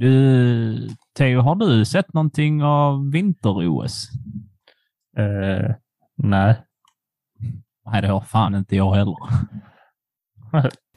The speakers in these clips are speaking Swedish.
Du, Theo, har du sett någonting av vinter-OS? Uh, nej. Nej, det har fan inte jag heller.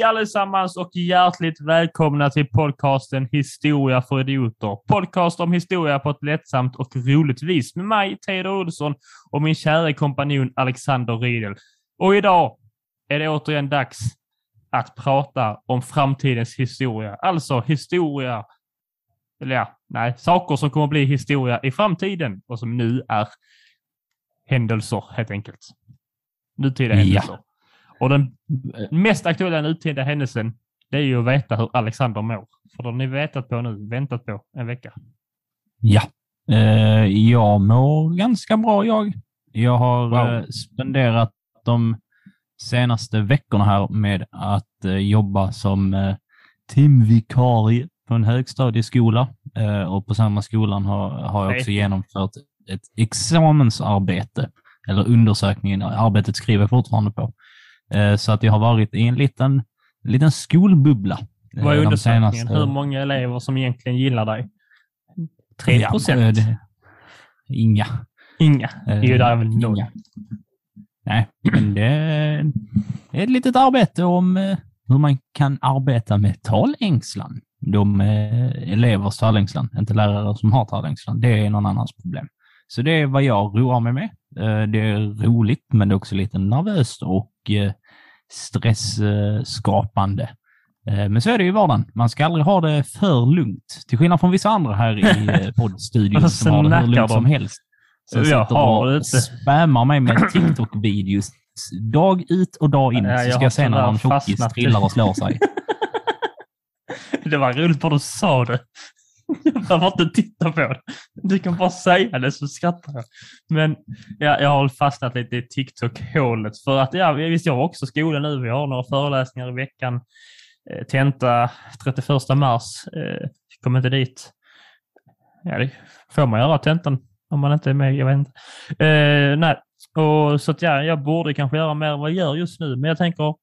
Hej allesammans och hjärtligt välkomna till podcasten Historia för idioter. Podcast om historia på ett lättsamt och roligt vis med mig, Teodor Olsson, och min kära kompanjon Alexander Riedel. Och idag är det återigen dags att prata om framtidens historia. Alltså historia, eller ja, nej, saker som kommer att bli historia i framtiden och som nu är händelser helt enkelt. Nutida händelser. Ja. Och den mest aktuella nutida händelsen, det är ju att veta hur Alexander mår. För det har ni vetat på nu, väntat på en vecka. Ja, eh, jag mår ganska bra jag. Jag har Wow. eh, spenderat de senaste veckorna här med att eh, jobba som eh, timvikarie på en högstadieskola. Eh, och på samma skolan har, har jag också genomfört ett examensarbete, eller undersökningen, arbetet skriver jag fortfarande på. Eh, så att jag har varit i en liten, liten skolbubbla. eh, Vad är de undersökningen? senaste- Hur många elever som egentligen gillar dig? 3 Ja, procent? eh, det- Inga. Inga? Eh, Jo, där är väl noll. Nej, men det är ett litet arbete om eh, hur man kan arbeta med talängslan. De eh, elevers talängslan, inte lärare som har talängslan. Det är någon annans problem. Så det är vad jag roar mig med. Eh, Det är roligt, men det är också lite nervöst och eh, stressskapande. Eh, Men så är det i vardagen. Man ska aldrig ha det för lugnt. Till skillnad från vissa andra här i eh, poddstudion som har det hur lugnt som helst. Som Jag sitter har och spammar mig med TikTok-videos dag ut och dag in. Så ska jag se när en tjockis trillar och slår sig. Det var roligt vad du sa det. Jag behöver inte titta på det. Du kan bara säga det så skrattar jag. Men ja, jag har fastnat lite i TikTok-hålet för att ja, visst jag har också skola nu. Vi har några föreläsningar i veckan. Eh, Tenta 31 mars. Eh, kom inte dit. Ja, det får man göra tentan om man inte är med. Jag vet inte. Eh, nej, och så att ja, jag borde kanske göra mer än vad jag gör just nu. Men jag tänker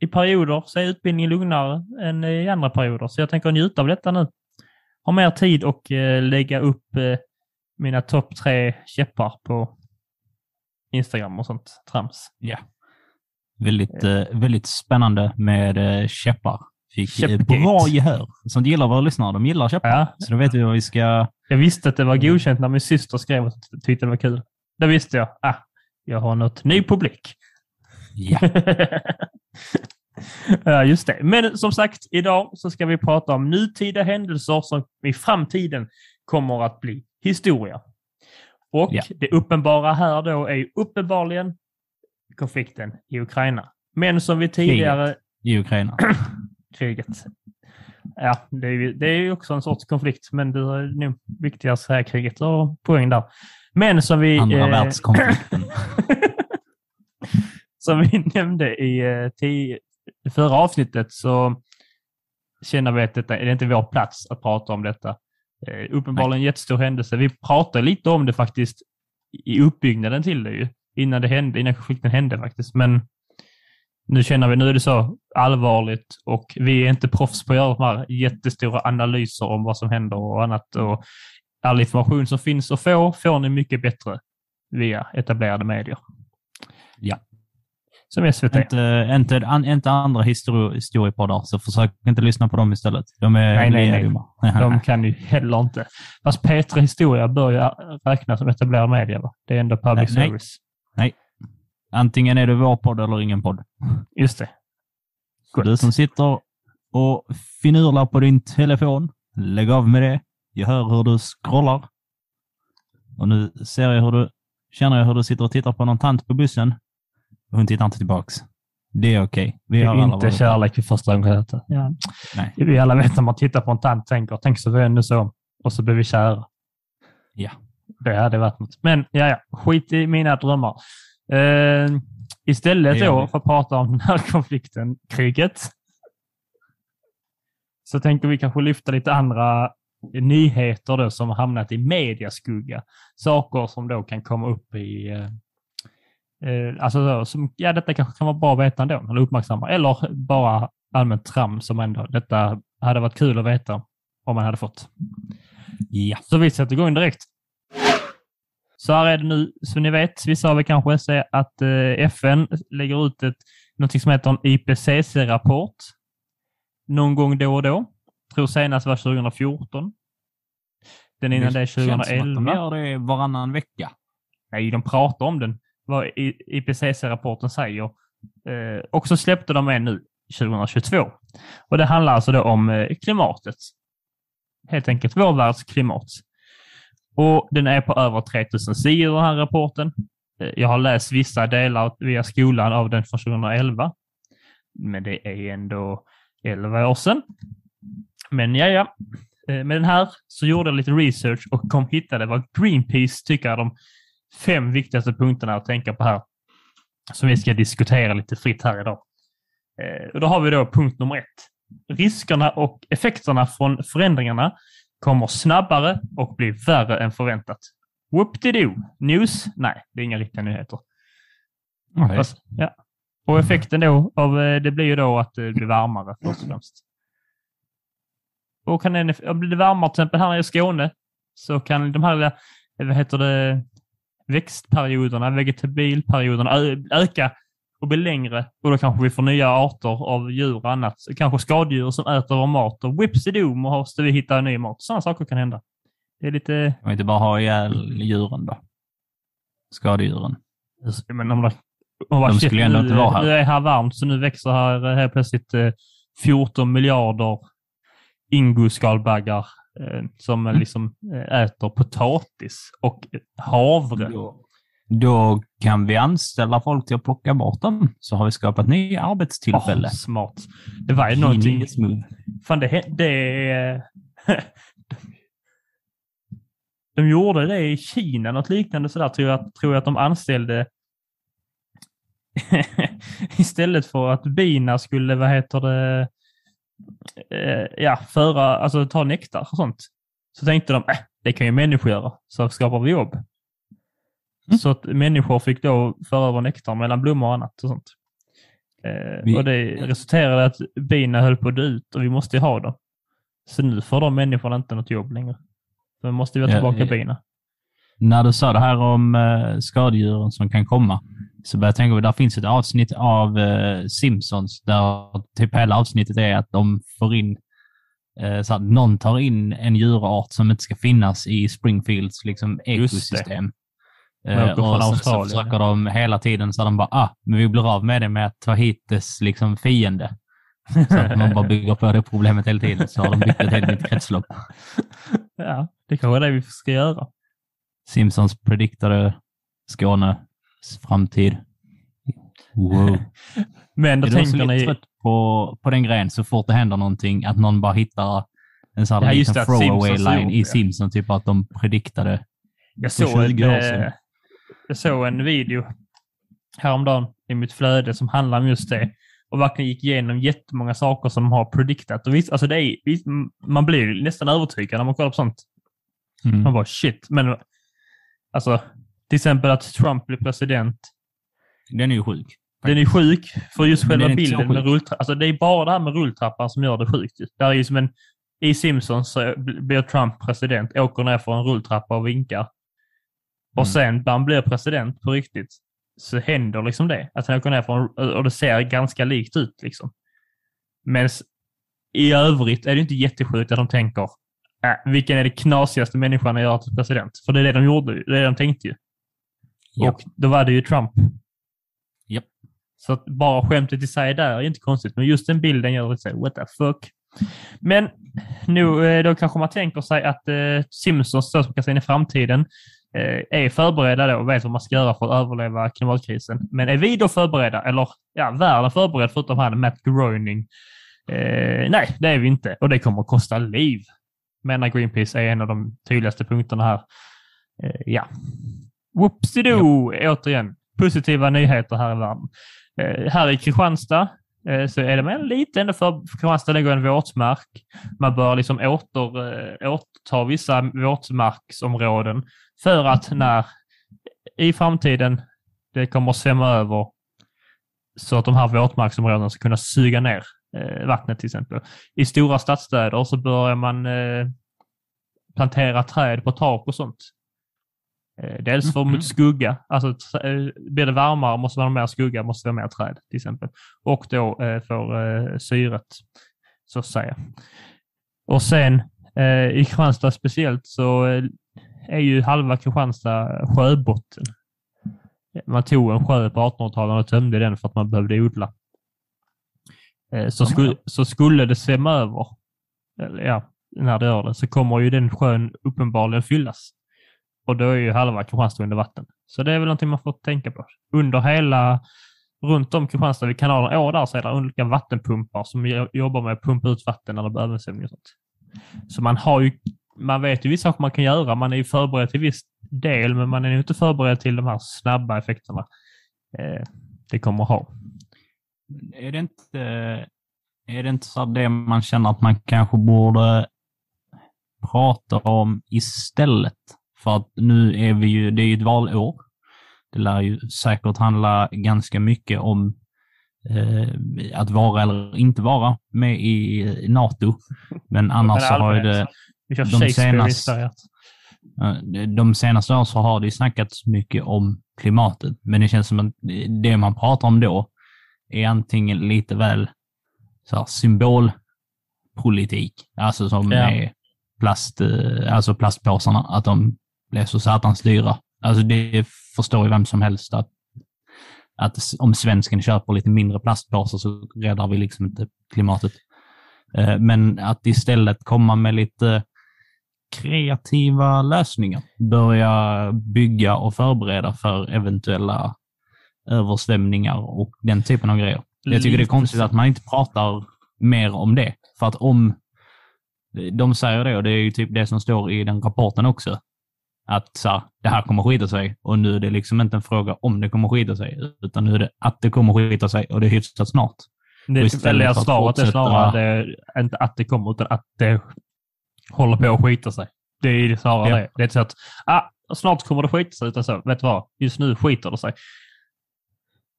i perioder så är utbildningen lugnare än i andra perioder. Så jag tänker njuta av detta nu. Ha mer tid och eh, lägga upp eh, mina topp tre käppar på Instagram och sånt trams. Ja. Väldigt, eh, väldigt spännande med eh, käppar. Fick Käppgate. bra gehör. Sånt gillar våra lyssnare. De gillar käppar. Ja. Så då vet vi vad vi ska... Jag visste att det var godkänt när min syster skrev att jag tyckte det var kul. Det visste jag. Ah, jag har något ny publik. Ja. Ja, just det. Men som sagt, idag så ska vi prata om nutida händelser som i framtiden kommer att bli historia. Och Ja. det uppenbara här då är ju uppenbarligen konflikten i Ukraina. Men som vi tidigare... I Ukraina. Kriget. Ja, det är, ju, det är ju också en sorts konflikt, men det är nog viktigare att säga kriget och poäng där. Men som vi... Andra eh, världskonflikten. som vi nämnde i det förra avsnittet så känner vi att detta är det inte vår plats att prata om detta. Eh, uppenbarligen en jättestor händelse. Vi pratade lite om det faktiskt i uppbyggnaden till det ju, innan det hände, innan konflikten hände faktiskt. Men nu känner vi, nu är det så allvarligt och vi är inte proffs på att göra de här jättestora analyser om vad som händer och annat. Och all information som finns att få får ni mycket bättre via etablerade medier. Ja. Som SVT. inte, inte, an, inte andra histori- historiepoddar, så försök inte lyssna på dem istället. De är Nej, nej, nej. dumma. De kan ju heller inte. Fast P3 Historia bör ju räknas som etablerad media, va? Det är ändå public Nej, nej. service. Antingen är det vår podd eller ingen podd. Just det. Gott. Du som sitter och finurlar på din telefon, lägg av med det. Jag hör hur du scrollar. Och nu ser jag hur du, känner jag hur du sitter och tittar på någon tant på bussen. Och hon tittar inte tillbaks. Det är okej. Vi Det har är alla inte varit kärlek vid första ögonkastet. Ja. Nej. Vi alla vet när man tittar på en tant tänker, tänk så vi ändå så. Och så blir vi kära. Ja. Det hade varit något. Men ja, ja, skit i mina drömmar. Eh, istället Det då för att prata om den här konflikten, kriget, så tänker vi kanske lyfta lite andra nyheter då som har hamnat i mediaskugga. Saker som då kan komma upp i... Eh, alltså, så, som, ja, detta kanske kan vara bra att veta ändå, eller uppmärksamma. Eller bara allmänt tram som ändå, detta hade varit kul att veta om man hade fått. Ja. Så vi sätter igång direkt. Så här är det nu, som ni vet, vissa av er kanske, säger att eh, FN lägger ut ett, något som heter en IPCC-rapport någon gång då och då. tror senast var 2014. Den innan det känns som att 2011. De gör det varannan vecka. Nej, de pratar om den. Vad IPCC-rapporten säger. Eh, och så släppte de en nu 2022. Och det handlar alltså då om eh, klimatet. Helt enkelt vår världs klimat. Och den är på över 3000 sidor den här rapporten. Eh, Jag har läst vissa delar via skolan av den från 2011. Men det är ändå 11 år sedan. Men ja, ja. Eh, med den här så gjorde jag lite research och kom hittade vad Greenpeace tycker de fem viktigaste punkterna att tänka på här. Som vi ska diskutera lite fritt här idag. Eh, Och då har vi då punkt nummer ett. Riskerna och effekterna från förändringarna kommer snabbare och blir värre än förväntat. Whoop-de-doo. News? Nej, det är inga riktiga nyheter. Okay. Fast, ja. Och effekten då av eh, det blir ju då att det blir varmare först och främst. Och kan en, om blir det varmare till exempel här i Skåne så kan de här, eh, vad heter det, växtperioderna, vegetabilperioderna öka och bli längre och då kanske vi får nya arter av djur och annat. Kanske skadedjur som äter vår mat och whipsidoo måste vi hitta ny mat. Sådana saker kan hända. Det är lite... Vi inte bara ha ihjäl djuren då? Skadedjuren. Men om det, om De skulle ändå inte vara här. Nu är här varmt, så nu växer här eh, helt plötsligt eh, 14 miljarder ingoskalbaggar eh, som Mm. liksom eh, äter potatis och havre. Då, då kan vi anställa folk till att plocka bort dem, så har vi skapat nya arbetstillfällen. Åh, smart. Det var ju någonting... Genius move. Fan, det, det De gjorde det i Kina, något liknande sådär, tror jag, tror jag att de anställde istället för att bina skulle, vad heter det, eh, ja, föra, alltså ta nektar och sånt. Så tänkte de, äh, det kan ju människor göra, så skapar vi jobb. Mm. Så att människor fick då föra över nektar mellan blommor och annat och sånt. Eh, Vi- Och det resulterade i att bina höll på att dö ut och vi måste ju ha dem. Så nu får de människorna inte något jobb längre. Så nu måste vi ha tillbaka ja. bina. När du sa det här om eh, skadedjuren som kan komma, så började jag tänka på, där finns ett avsnitt av eh, Simpsons där typ hela avsnittet är att de får in, eh, så att någon tar in en djurart som inte ska finnas i Springfields liksom, ekosystem. Eh, och sen så försöker de hela tiden så de bara, ah, men vi blir av med det med att ta hit dess liksom, fiende. Så att man bara bygger på det problemet hela tiden, så har de byggt ett helt nytt kretslopp. ja, det kanske är det vi ska göra. Simpsons prediktade Skånes framtid. Wow. Men då är tänker ni... trött på, på den grejen så fort det händer någonting, att någon bara hittar en sån Ja, här just liten throwaway line i. Simpsons, typ att de prediktade. Jag för såg, 20 en, år sedan. eh, jag såg en video häromdagen i mitt flöde som handlar om just det och verkligen gick igenom jättemånga saker som de har prediktat. Och visst, alltså det är, visst, man blir nästan övertygad när man kollar på sånt. Mm. Man bara shit. Men alltså, till exempel att Trump blir president. Den är ju sjuk. Den är sjuk för just själva bilden med rulltrappan. Alltså det är bara det här med rulltrappan som gör det sjukt. ju. Det är ju som en, I Simpsons så blir Trump president, åker ner för en rulltrappa och vinkar. Och Mm. sen när han blir president på riktigt så händer liksom det. Att han åker ner för en, och det ser ganska likt ut liksom. Men i övrigt är det inte jättesjukt att de tänker äh, vilken är det knasigaste människan att göra till president? För det är det de gjorde, det är det de tänkte ju. Ja. Och då var det ju Trump. Japp. Så att bara skämtet i sig där är inte konstigt, men just den bilden gör lite så, what the fuck. Men nu, eh, då kanske man tänker sig att eh, Simpsons då som kan se in i framtiden eh, är förberedda då och vet vad man ska göra för att överleva klimatkrisen. Men är vi då förberedda, eller ja, världen förberedd förutom han Matt Groening? Eh, nej, det är vi inte och det kommer att kosta liv. Menar Greenpeace är en av de tydligaste punkterna här. Eh, ja. Whoopsie-doo! Återigen, positiva nyheter här i världen. Eh, här i Kristianstad eh, så är det med lite ändå för Kristianstad ligger en våtmark. Man bör liksom åter, eh, återta vissa våtmarksområden för att när i framtiden det kommer att svämma över så att de här våtmarksområdena ska kunna suga ner eh, vattnet till exempel. I stora stadsstäder så börjar man eh, plantera träd på tak och sånt. Eh, dels för Mhm. mot skugga, alltså eh, blir det varmare måste man ha mer skugga, måste det vara mer träd till exempel. Och då eh, för syret, så att säga. Och sen i Kristianstad speciellt så är ju halva Kristianstad sjöbotten. Man tog en sjö på 1800-talet och tömde den för att man behövde odla. Så, skulle, så skulle det svämma över, ja, när det gör det, så kommer ju den sjön uppenbarligen fyllas. Och då är ju halva Kristianstad under vatten. Så det är väl någonting man får tänka på. Under hela, runt om Kristianstad vid kanalen Å där så är det olika vattenpumpar som jobbar med att pumpa ut vatten när det blir översvämning och sånt. Så man har ju, man vet ju vissa saker man kan göra. Man är ju förberedd till viss del, men man är ju inte förberedd till de här snabba effekterna eh, det kommer att ha. Är det inte, är det inte så att det man känner att man kanske borde prata om istället? För att nu är vi ju, det är ju ett valår. Det lär ju säkert handla ganska mycket om eh, att vara eller inte vara med i NATO. Men annars så har ju det, de Shakespeare senast- inspirerat. Eh, De senaste åren så har det ju snackats mycket om klimatet, men det känns som att det man pratar om då är antingen lite väl så här, symbolpolitik, alltså som Ja. är plast, eh, alltså plastpåsarna, att de blev så satans dyra. Alltså det förstår ju vem som helst att, att om svensken köper lite mindre plastpåsar så räddar vi liksom inte klimatet. Eh, Men att istället komma med lite kreativa lösningar. Börja bygga och förbereda för eventuella översvämningar och den typen av grejer. Jag tycker det är konstigt att man inte pratar mer om det. För att om de säger det, och det är ju typ det som står i den rapporten också, att så här, det här kommer skita sig och nu är det liksom inte en fråga om det kommer skita sig, utan nu är det att det kommer skita sig och det är hyfsat snart. Det istället att svaret är fortsätta- snarare det, inte att det kommer, utan att det håller på att skita sig. Det är snarare Ja. det. Det är inte så att ah, snart kommer det skita sig, utan så, vet du vad? Just nu skiter det sig.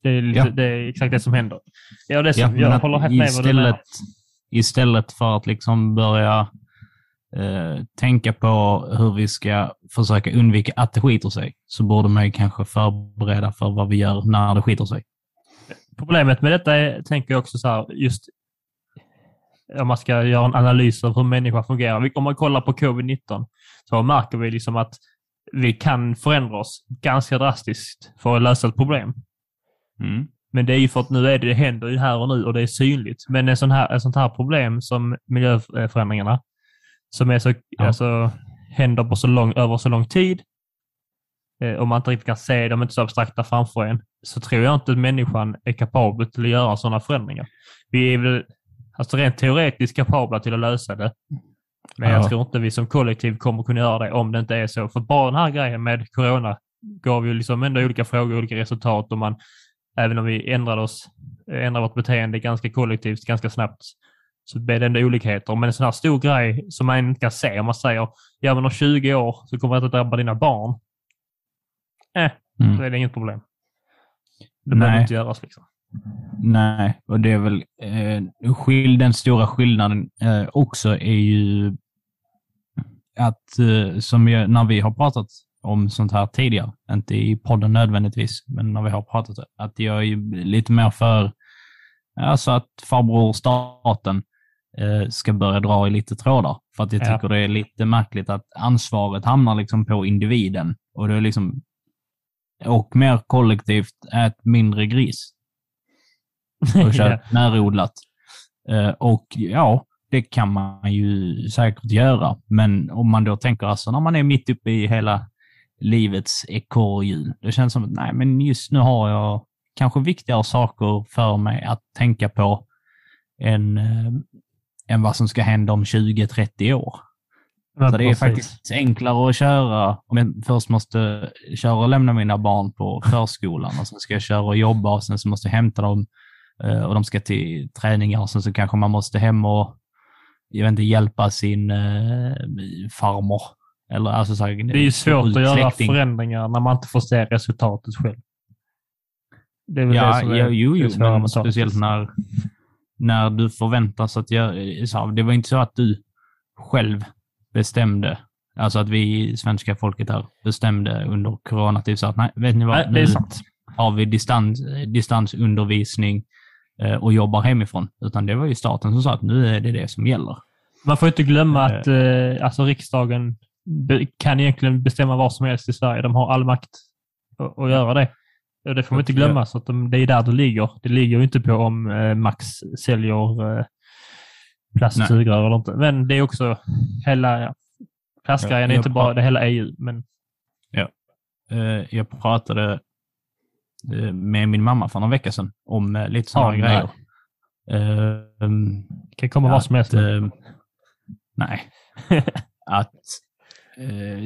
Det är, Ja. det är exakt det som händer. Ja, det som, men jag håller helt med vad du menar. istället, istället för att liksom börja eh, tänka på hur vi ska försöka undvika att det skiter sig, så borde man ju kanske förbereda för vad vi gör när det skiter sig. Problemet med detta är, tänker jag också så här, just om man ska göra en analys av hur människan fungerar. Om man kollar på covid-19 så märker vi liksom att vi kan förändra oss ganska drastiskt för att lösa ett problem. Mm. Men det är ju för att nu är det, det händer ju här och nu och det är synligt. Men en sån här, ett sånt här problem som miljöförändringarna, som är så, Ja. alltså, händer på så lång, över så lång tid, eh, och man inte riktigt kan se dem, inte så abstrakta framför en, så tror jag inte att människan är kapabel till att göra sådana förändringar. Vi är väl alltså rent teoretiskt kapabla till att lösa det. Men Ja. jag tror inte vi som kollektiv kommer kunna göra det om det inte är så. För bara den här grejen med corona gav ju liksom ändå olika frågor, olika resultat och man, även om vi ändrade oss, ändrade vårt beteende ganska kollektivt, ganska snabbt, så blev det ändå olikheter. Men en sån här stor grej som man inte kan se, om man säger ja men om 20 år så kommer det att drabba dina barn. Eh, Mm. då är det inget problem. Det behöver inte göras liksom. Nej, och det är väl eh, skill- den stora skillnaden eh, också är ju att eh, som jag, när vi har pratat om sånt här tidigare, inte i podden nödvändigtvis, men när vi har pratat att jag är lite mer för alltså att farbror staten ska börja dra i lite trådar. För att jag Ja. tycker det är lite märkligt att ansvaret hamnar liksom på individen. Och det är liksom och mer kollektivt, ät mindre gris och Ja. köpt närodlat. Eh, och ja, det kan man ju säkert göra. Men om man då tänker alltså när man är mitt uppe i hela livets ekorrhjul. Det känns som att nej, men just nu har jag kanske viktigare saker för mig att tänka på än, eh, än vad som ska hända om 20-30 år. Men Så det är precis. faktiskt enklare att köra om jag först måste köra och lämna mina barn på förskolan och sen ska jag köra och jobba och sen så måste jag hämta dem eh, och de ska till träningar och sen så kanske man måste hem och jag vet inte, hjälpa sin eh, farmor. Eller, alltså, så här, Det är ju svårt att göra förändringar när man inte får se resultatet själv. Det är väl det Ja, som är ja, jo, det jo, men speciellt när, när du förväntas att göra... så Det var inte så att du själv bestämde, alltså att vi svenska folket här bestämde under corona, typ så att nej, vet ni vad, Nej, det nu är sant. har vi distans, distansundervisning eh, och jobbar hemifrån. Utan det var ju staten som sa att nu är det det som gäller. Man får inte glömma att eh, alltså riksdagen kan egentligen bestämma vad som helst i Sverige. De har all makt att göra det. Och det får man inte glömma. Så att de, det är där det ligger. Det ligger ju inte på om eh, Max säljer eh, plastsugrör eller inte. Men det är också hela ja, plastgrejen. Ja, är inte bara det hela EU. Men Eh, Jag pratade eh, med min mamma för några veckor sedan om eh, lite sådana Ja, grejer. Eh, um, det kan komma vad som helst. Nej. att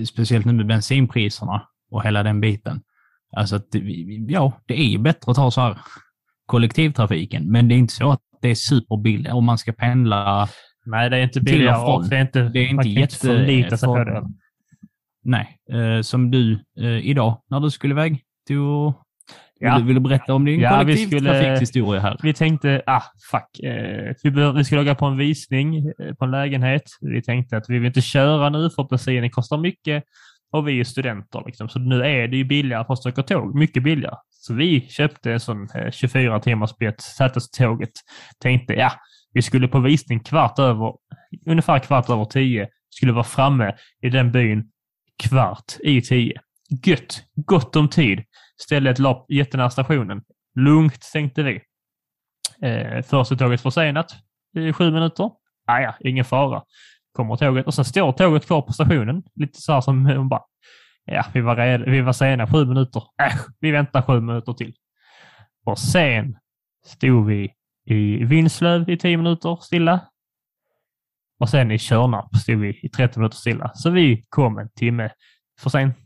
speciellt nu med bensinpriserna och hela den biten. Alltså att, ja, det är ju bättre att ta så här kollektivtrafiken, men det är inte så att det är superbilligt om man ska pendla. Nej, det är inte och billigare från. och det är inte, Det är inte jätte- förlita sig på det. Nej, eh, som du eh, idag när du skulle iväg till Ja. du, vill du berätta om din Ja, kollektivtrafikshistoria här? Vi tänkte, ah, fuck. Eh, vi, bör, vi skulle åka på en visning eh, på en lägenhet. Vi tänkte att vi vill inte köra nu för bensinen kostar mycket och vi är ju studenter. Liksom. Så nu är det ju billigare för oss att åka tåg. Mycket billigare. Så vi köpte en sån eh, 24 timmars biljett, satte oss tåget. Tänkte, ja, vi skulle på visning kvart över, ungefär kvart över tio. Skulle vara framme i den byn kvart i tio. Gött, gott om tid. Ställde ett lopp jättenära stationen. Lugnt tänkte vi. Eh, första tåget försenat i sju minuter. Ah, ja, ingen fara. Kommer tåget och sen står tåget kvar på stationen. Lite så här som hon bara, ja, vi var, red, vi var sena sju minuter. Äsch, vi väntar sju minuter till. Och sen stod vi i Vinslöv i tio minuter stilla. Och sen i Tjörnarp stod vi i 30 minuter stilla. Så vi kom en timme för sent.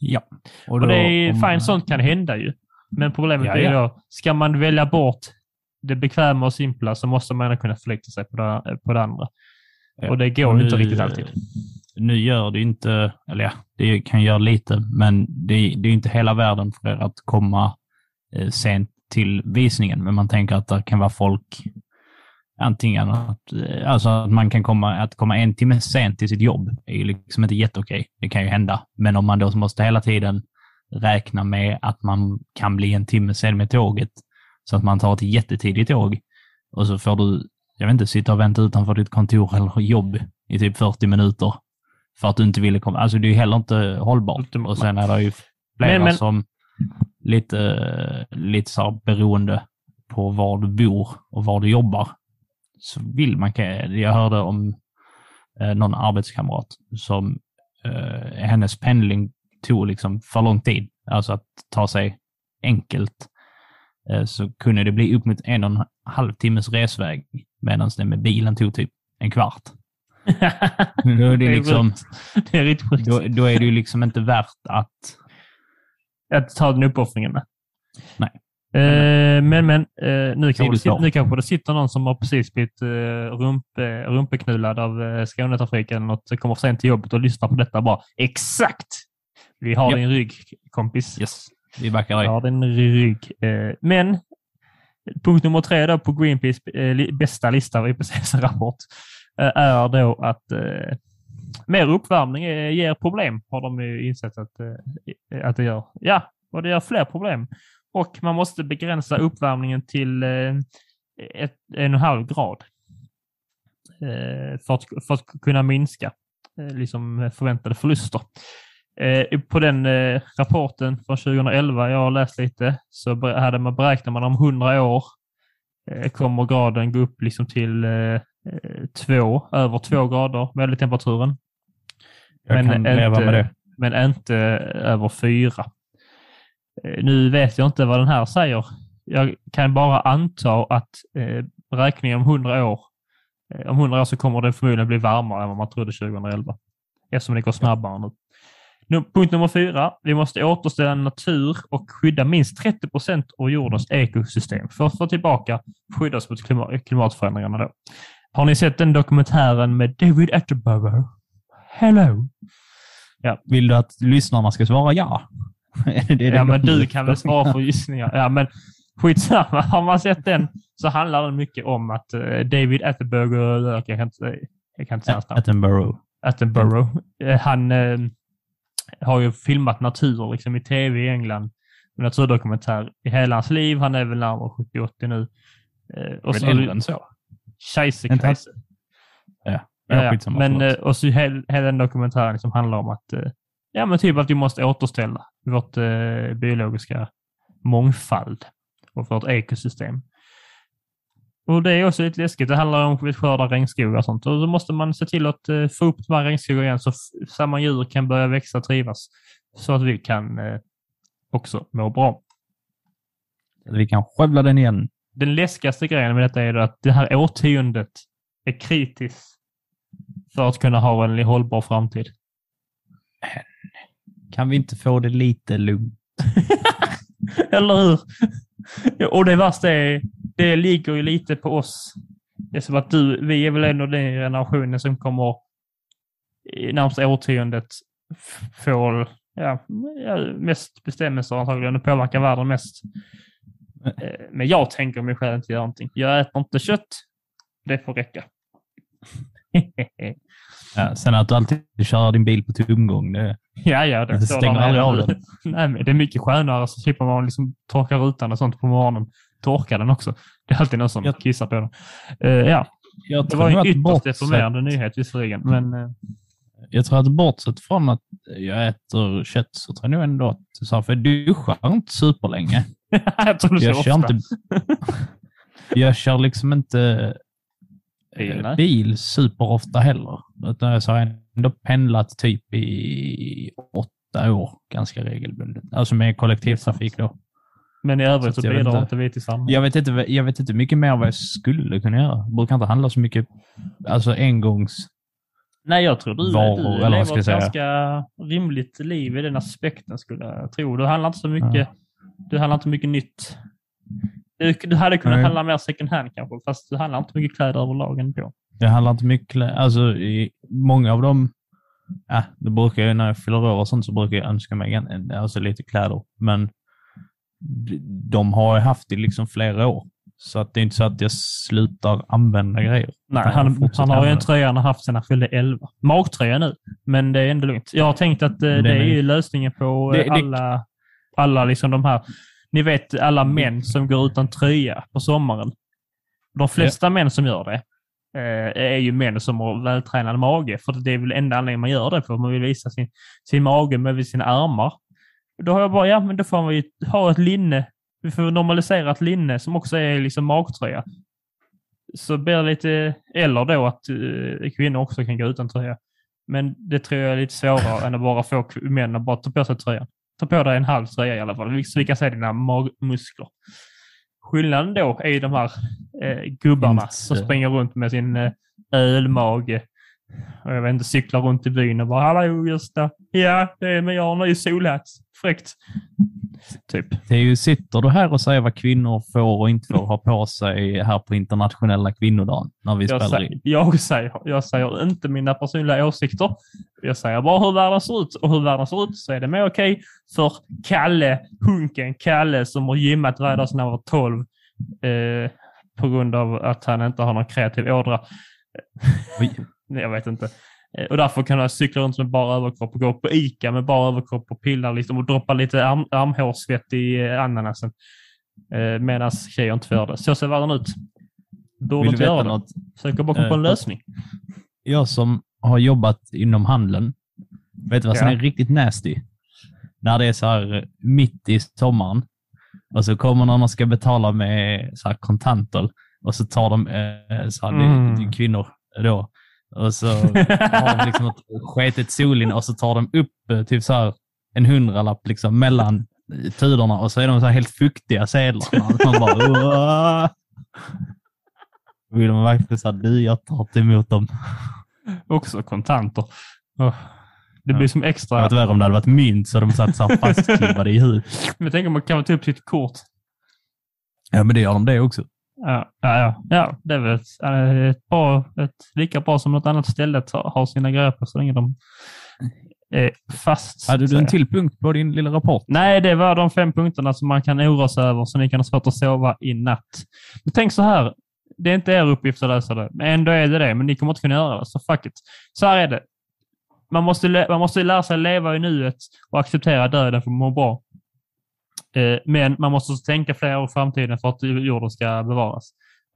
Ja. Och det är om- fine, sånt kan hända ju. Men problemet Ja, är ja. då, ska man välja bort det bekväma och simpla så måste man kunna förlita sig på det, på det andra. Ja. Och det går Och ju inte nu- riktigt alltid. Nu gör det inte, eller ja, det kan göra lite, men det, det är inte hela världen för er att komma eh, sent till visningen. Men man tänker att det kan vara folk, antingen att, eh, alltså att man kan komma, att komma en timme sent till sitt jobb är ju liksom inte jätteokej. Det kan ju hända. Men om man då måste hela tiden räkna med att man kan bli en timme sen med tåget, så att man tar ett jättetidigt tåg och så får du, jag vet inte, sitta och vänta utanför ditt kontor eller jobb i typ 40 minuter för att du inte ville komma. Alltså det är ju heller inte hållbart. Och sen är det ju flera Men- men- som lite, lite så här beroende på var du bor och var du jobbar. Så vill man, jag hörde om eh, någon arbetskamrat som eh, hennes pendling tog liksom för lång tid. Alltså att ta sig enkelt eh, så kunde det bli upp mot en och en halv timmes resväg medan det med bilen tog typ en kvart. Då är det liksom, det är sjukt. då, då är det ju liksom inte värt att... Att ta den uppoffringen. med. Nej. Eh, men men eh, nu, kanske nu kanske det sitter någon som har precis blivit eh, rumpe, rumpeknullad av eh, Skånetrafiken eller något, kommer sent till jobbet och lyssnar på detta bara exakt! Vi har Ja. din rygg kompis. Yes, vi backar dig. Ja, din rygg. Eh, men punkt nummer tre då på Greenpeace eh, bästa lista av IPCC-rapport eh, är då att eh, mer uppvärmning ger problem, har de ju insett att, att det gör. Ja, och det gör fler problem. Och man måste begränsa uppvärmningen till eh, ett, en och en halv grad för, att, för att kunna minska liksom förväntade förluster. Eh, på den eh, rapporten från 2011, jag har läst lite, så hade man beräknat man om 100 år eh, kommer graden gå upp liksom till två, över två grader, medeltemperaturen. Jag men inte- men inte över fyra. Nu vet jag inte vad den här säger. Jag kan bara anta att eh, räkningen om 100 år, om 100 år så kommer det förmodligen bli varmare än vad man trodde 2011. Eftersom det går snabbare nu. Punkt nummer fyra. Vi måste återställa natur och skydda minst 30 procent av jordens ekosystem för att få tillbaka skyddas mot klimat, klimatförändringarna. Då. Har ni sett den dokumentären med David Attenborough? Hello! Vill du att lyssnarna ska svara ja? Ja, men du kan väl svara för gissningar. Ja, men skitsamma. Har man sett den så handlar den mycket om att eh, David Attenborough, jag kan inte, jag kan inte säga hans namn, Attenborough. Attenborough, eh, han eh, har ju filmat natur liksom, i tv i England. En naturdokumentär i hela hans liv. Han är väl närmare 70-80 nu. Eh, och så, äldre än så? Scheisse. Ja, Ja, ja. Men eh, och så hel, hela den dokumentären liksom handlar om att eh, ja, men typ att vi måste återställa vårt eh, biologiska mångfald och vårt ekosystem. Och det är också lite läskigt. Det handlar om att skörda regnskogar och sånt. Och då måste man se till att eh, få upp de här regnskogarna igen så samma djur kan börja växa och trivas. Så att vi kan eh, också må bra. Vi kan skövla den igen. Den läskigaste grejen med detta är att det här årtiondet är kritiskt för att kunna ha en hållbar framtid. Kan vi inte få det lite lugnt? Eller hur? Och det värsta är, det ligger ju lite på oss. Det är som att du, vi är väl av den generationen som kommer i närmsta årtiondet få ja, mest bestämmelser antagligen och påverka världen mest. Eh, Men jag tänker mig själv inte göra någonting. Jag äter inte kött. Det får räcka. Ja, sen att du alltid kör din bil på tomgång, det, ja, ja. det stänger aldrig av den. Nej, men det är mycket skönare så slipper man liksom torka rutan och sånt på morgonen. Torka den också. Det är alltid någon som Jag- kissar på den. Eh, ja, Jag det var en ytterst bortsett, deprimerande nyhet visserligen, men eh, jag tror att bortsett från att jag äter kött så tror jag nog ändå att du sa, för jag duschar inte superlänge. jag tror det Jag så kör ofta. inte... Jag kör liksom inte Bil, eh, nej. bil superofta heller. Utan jag har ändå pendlat typ i åtta år ganska regelbundet. Alltså med kollektivtrafik då. Men i övrigt Så så jag bidrar inte. inte vi till samhället. Jag vet, inte, jag vet inte mycket mer vad jag skulle kunna göra. Jag brukar inte handla så mycket alltså engångs... Nej, jag tror du, Varor, du eller lever jag ett ganska rimligt liv i den aspekten skulle jag tro. Du handlar inte så mycket, du handlar inte mycket nytt. Du, du hade kunnat Nej. handla mer second hand kanske, fast du handlar inte mycket kläder överlag ändå. Det handlar inte mycket... klä- Alltså i många av dem... Ja, det brukar jag, när jag fyller år och sånt så brukar jag önska mig en- alltså lite kläder. Men de har haft i liksom flera år. Så att det är inte så att jag slutar använda grejer. Nej, han, han har ju en tröja han har haft sedan han fyllde 11. Magtröja nu, men det är ändå lugnt. Jag har tänkt att eh, det den är ju lösningen på eh, Det- det- alla, alla liksom de här, ni vet alla män som går utan tröja på sommaren. De flesta män som gör det eh, är ju män som har vältränad mage, för det är väl enda anledningen man gör det, för man vill visa sin, sin mage med sina armar. Då har jag bara, ja men då får man ju ha ett linne. Vi får normalisera ett linne som också är liksom magtröja. Så blir det lite, eller då att eh, kvinnor också kan gå utan tröja. Men det tror jag är lite svårare än att bara få män att bara ta på sig tröjan. Ta på dig en halv tröja i alla fall, så vi kan se dina magmuskler. Skillnaden då är ju de här eh, gubbarna Inte- som springer runt med sin eh, ölmage. Och jag vet inte, cyklar runt i byn och bara ”Hallå Gösta! Ja, det är men jag har ny solhatt. Fräckt!” Typ. Det är ju, sitter du här och säger vad kvinnor får och inte får ha på sig här på internationella kvinnodagen när vi Jag, spelar in? jag, säger, jag säger inte mina personliga åsikter. Jag säger bara hur världen ser ut. Och hur världen ser ut så är det mer okej för Kalle, hunken Kalle, som har gymmat varje dag sedan han var 12. Eh, på grund av att han inte har någon kreativ ådra. Jag vet inte. Eh, Och därför kan jag cykla runt med bara överkropp och gå på ICA med bara överkropp och pilla liksom och droppa lite arm, armhårssvett i eh, ananasen. Eh, Medan tjejer inte får det. Så ser världen ut. Borde Vill inte göra veta det. något? Försöker bara komma på en Eh, lösning. Jag som har jobbat inom handeln, vet du vad som Ja. är riktigt nasty? När det är så här mitt i sommaren och så kommer någon och ska betala med så här kontanter och så tar de, eh, så här, Mm. kvinnor då, Och så har de liksom ett sketet solin och så tar de upp eh, typ så här en hundralapp liksom mellan tudorna och så är de så här helt fuktiga sedlarna. Man bara, "Åh." Vill man verkligen säga du, jag tar emot dem. Också kontanter. Det Ja. blir som Det extra. hade varit värre om det hade varit mynt så de satt så här fastklibbade i huvudet. Men tänk om man kan ta upp sitt kort. Ja, men det gör de det också. Ja, ja, ja. det är väl ett, ett, bra, ett lika bra som något annat ställe att ha sina grejer på så länge de är fast. Hade du en till punkt på din lilla rapport? Nej, det var de fem punkterna som man kan oroa sig över så ni kan ha svårt att sova i natt. Men tänk så här. Det är inte er uppgift att lösa det, men ändå är det det. Men ni kommer inte kunna göra det, så fuck it. Så här är det. Man måste, man måste lära sig leva i nuet och acceptera döden för att må bra. Eh, men man måste också tänka flera år i framtiden för att jorden ska bevaras.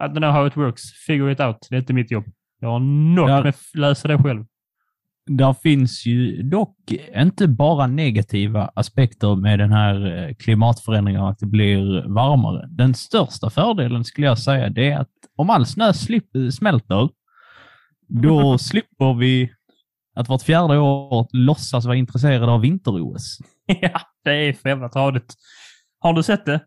I don't know how it works. Figure it out. Det är inte mitt jobb. Jag har nog med att lösa det själv. Där finns ju dock inte bara negativa aspekter med den här eh, klimatförändringen att det blir varmare. Den största fördelen skulle jag säga det är att om all snö smälter, då slipper vi att vart fjärde år låtsas vara intresserade av vinter-OS. ja, det är för jävla tradigt. Har du sett det?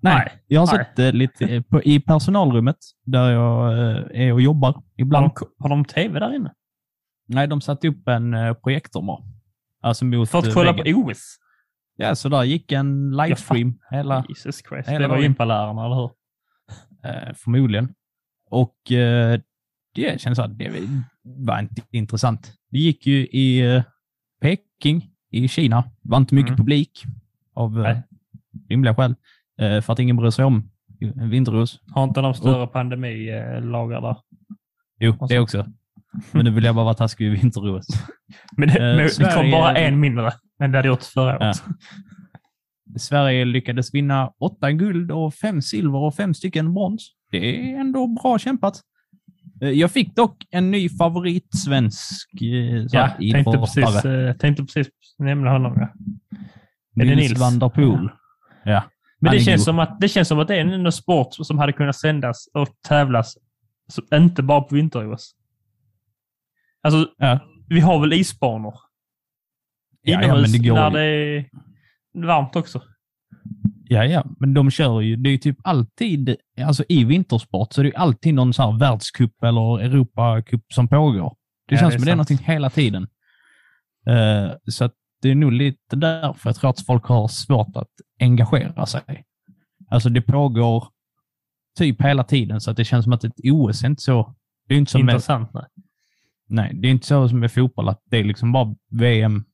Nej, jag har Nej. sett det lite på, i personalrummet där jag eh, är och jobbar Har ibland. de, har de tv där inne? Nej, de satte upp en eh, projektor bara. Alltså mot För att eh, kolla på OS? Ja, så där gick en livestream hela, Jesus Christ. hela det var gympalärarna, eller hur? eh, förmodligen. Och eh, det känns att det var inte intressant. Det gick ju i eh, Peking i Kina. Det var inte mycket Mm. publik av Nej. Rimliga skäl. Eh, för att ingen bryr sig om vinter-OS. Har inte de större pandemilagar där? Jo, Och det så- också. Men nu vill jag bara vara taskig vid vinter-OS. Men det, Eh, men det kom Sverige- bara en mindre än det hade gjort förra Ja. året. Sverige lyckades vinna åtta guld och fem silver och fem stycken brons. Det är ändå bra kämpat. Eh, Jag fick dock en ny favorit svensk Ja, tänkte precis, tänkte precis nämna honom. Ja. Nils, Nils? van der Poel. Ja. Men det känns, god. som att, det känns som att det är en sport som hade kunnat sändas och tävlas, så, inte bara på vinter-OS. Alltså, Ja. vi har väl isbanor? Ja, ja, Inomhus går när det är varmt också. Ja, ja, men de kör ju, det är ju typ alltid, alltså i vintersport så är det ju alltid någon så här världscup eller Europacup som pågår. Det Ja, känns det som det är någonting hela tiden. Eh, så att det är nog lite därför jag tror att folk har svårt att engagera sig. Alltså det pågår typ hela tiden så att det känns som att ett OS är inte så, det är inte med, Intressant. Nej. nej, det är inte så som med fotboll att det är liksom bara VM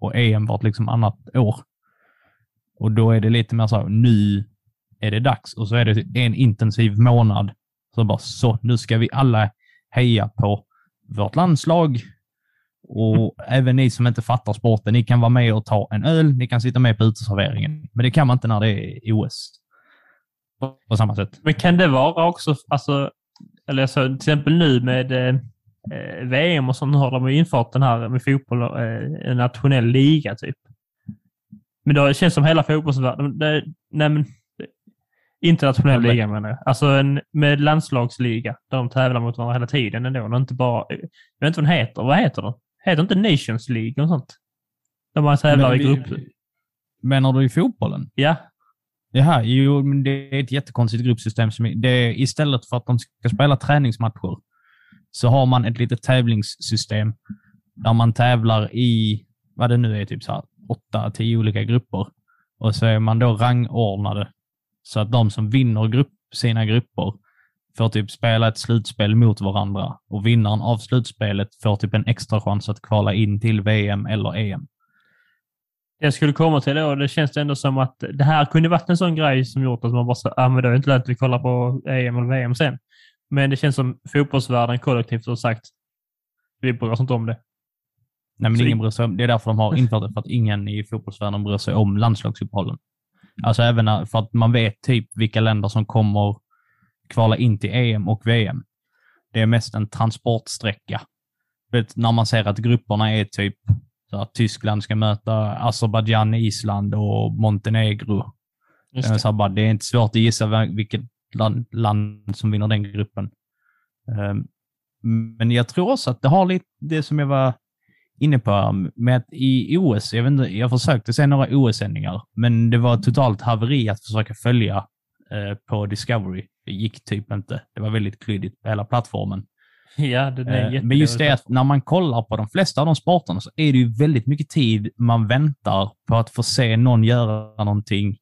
och EM vart liksom annat år. Och då är det lite mer så här, nu är det dags. Och så är det en intensiv månad. Så bara så, nu ska vi alla heja på vårt landslag. Och även ni som inte fattar sporten, ni kan vara med och ta en öl, ni kan sitta med på uteserveringen. Men det kan man inte när det är OS. På, samma sätt. Men kan det vara också, alltså, eller så, till exempel nu med eh, eh, VM och sånt, har de infört den här med fotboll, eh, en nationell liga typ. Men då känns det som hela fotbollsvärlden, det, nej men, internationell liga menar jag. Alltså en med landslagsliga, där de tävlar mot varandra hela tiden ändå. Och inte bara, jag vet inte vad den heter. Vad heter den? Heter inte Nations League och sånt? Där man tävlar i grupp. Menar du i fotbollen? Ja, Jaha, jo, men det är ett jättekonstigt gruppsystem. Som det är, istället för att de ska spela träningsmatcher så har man ett litet tävlingssystem där man tävlar i, vad det nu är, typ så här, åtta, tio olika grupper. Och så är man då rangordnade så att de som vinner grupp, sina grupper får typ spela ett slutspel mot varandra och vinnaren av slutspelet får typ en extra chans att kvala in till VM eller EM. jag skulle komma till det och det känns ändå som att det här kunde varit en sån grej som gjort att man bara så, ah, men det är inte lönt att vi kollar på EM eller VM sen. Men det känns som fotbollsvärlden kollektivt har sagt, vi bryr oss inte om det. Nej, men Så ingen bryr sig om, det är därför de har infört det, för att ingen i fotbollsvärlden bryr sig om landslagsuppehållen. Alltså även för att man vet typ vilka länder som kommer kvala in till EM och VM. Det är mest en transportsträcka. Vet, när man ser att grupperna är typ så att Tyskland ska möta Azerbajdzjan, Island och Montenegro. Just Det. Så bara, det är inte svårt att gissa vilket land, land som vinner den gruppen. Ehm, Men jag tror också att det har lite det som jag var inne på med att i OS, jag, vet inte, jag försökte se några OS-sändningar, men det var totalt haveri att försöka följa på Discovery. Det gick typ inte. Det var väldigt klyddigt på hela plattformen. Ja, det är Eh, Men just det att när man kollar på de flesta av de sporterna så är det ju väldigt mycket tid man väntar på att få se någon göra någonting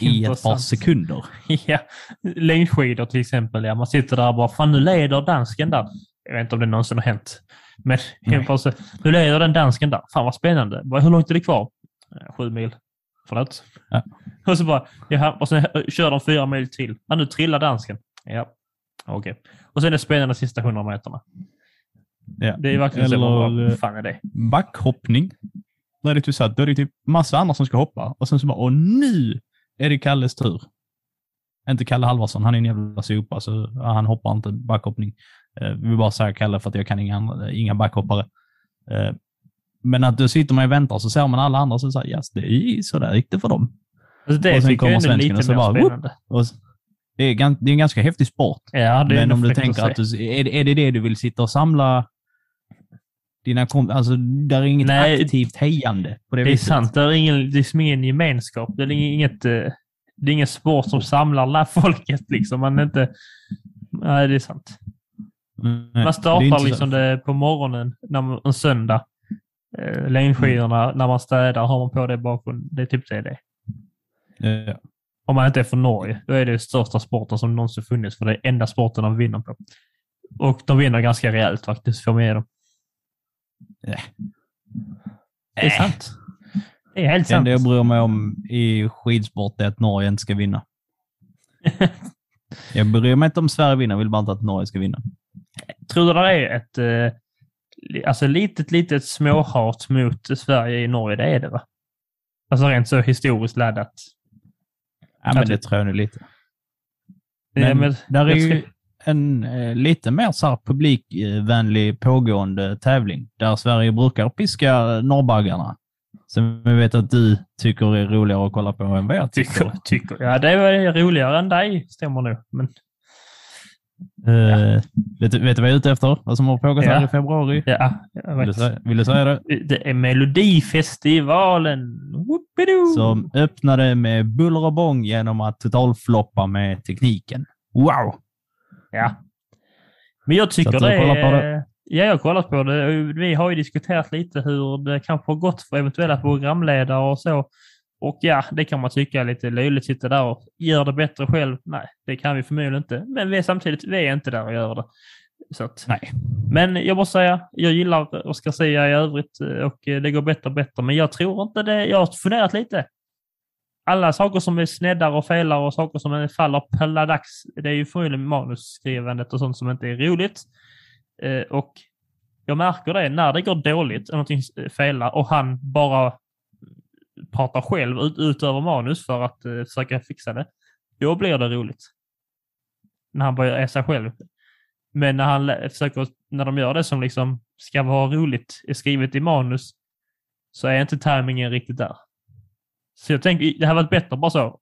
i ett par sekunder. Ja, längdskidor till exempel. Ja, man sitter där och bara, fan nu leder dansken där. Jag vet inte om det någonsin har hänt. Men nu leder den dansken där. Fan vad spännande. Hur långt är det kvar? "Eh, Sju mil. Förlåt? Ja. Och så bara, jaha, och sen eh, kör de fyra mil till. Ja, nu trillar dansken. Ja, okej. Och sen är det spännande sista hundra meterna. Ja. Det är verkligen så. Eller eh, Vad fan är det? backhoppning. Där är det typ så att då är det typ massa andra som ska hoppa och sen så bara, och nu är det Kalles tur. Inte Kalle Halvarsson, han är en jävla sopa, så han hoppar inte backhoppning. Eh, vi vill bara säga Kalle för att jag kan inga, inga backhoppare. Eh, men att då sitter man och väntar så ser man alla andra som säger yes, det är så där gick det för dem. Alltså, det och sen kommer är svensken lite och så bara, whoop. Och det, är, det är en ganska häftig sport. Ja, det är Men om du tänker att du, är, det- är det det du vill sitta och samla dina kompisar? Alltså, där är inget Nej, aktivt hejande på det, Det är viset. sant. Det är, ingen, det är liksom ingen gemenskap. Det är inget, eh, det är ingen sport som samlar la- folket. Liksom. Man är inte... Nej, det är sant. Nej, Man det är startar så- liksom det på morgonen när man, en söndag. Eh, längdskidorna, Mm. när man städar har man på det bakom. Det är typ det det är. Ja. Om man inte är från Norge, då är det största sporten som någonsin funnits. För det är enda sporten de vinner på. Och de vinner ganska rejält faktiskt, får med dem. Ja. Det är Äh. sant. Det är helt Det sant. enda jag bryr mig om i skidsport är att Norge inte ska vinna. Jag bryr mig inte om Sverige vinner, jag vill bara inte att Norge ska vinna. Tror du det är ett eh, alltså litet, litet småhat mot Sverige i Norge? Det är det va? Alltså rent så historiskt laddat. Ja, men det tror jag nu lite. Ja, Men, men där är ju en eh, lite mer så här publikvänlig pågående tävling där Sverige brukar piska norrbaggarna. Som jag vet att du tycker är roligare att kolla på än vad jag. Tycker, tycker. Ja, det är roligare än dig, stämmer nog. Men Eh, vet, vet du vad jag är ute efter? Vad som har pågått här Ja. i februari? ja, Vill du, säga, vill du säga det? Det är Melodifestivalen. Whoopidoo. Som öppnade med buller och bång genom att totalfloppa med tekniken. Wow! Ja. Men jag tycker det är... Ja, jag har kollat på det. Vi har ju diskuterat lite hur det kanske har gått för eventuella programledare och så. Och ja, det kan man tycka är lite löjligt. Sitta där och gör det bättre själv. Nej, det kan vi förmodligen inte. Men vi är samtidigt, vi är inte där och gör det. Så att, Nej. men jag måste säga, jag gillar Oscar Sia i övrigt eh, och eh, det går bättre och bättre. Men jag tror inte det. Jag har funderat lite. Alla saker som är sneddar och felar och saker som faller pladax, det är ju förmodligen manusskrivandet och sånt som inte är roligt. Eh, och jag märker det när det går dåligt, någonting felar och han bara pratar själv ut, utöver manus för att eh, försöka fixa det. Då blir det roligt. När han börjar är sig själv. Men när han försöker, när de gör det som liksom ska vara roligt, är skrivet i manus, så är inte tajmingen riktigt där. Så jag tänker, det här varit bättre bara så.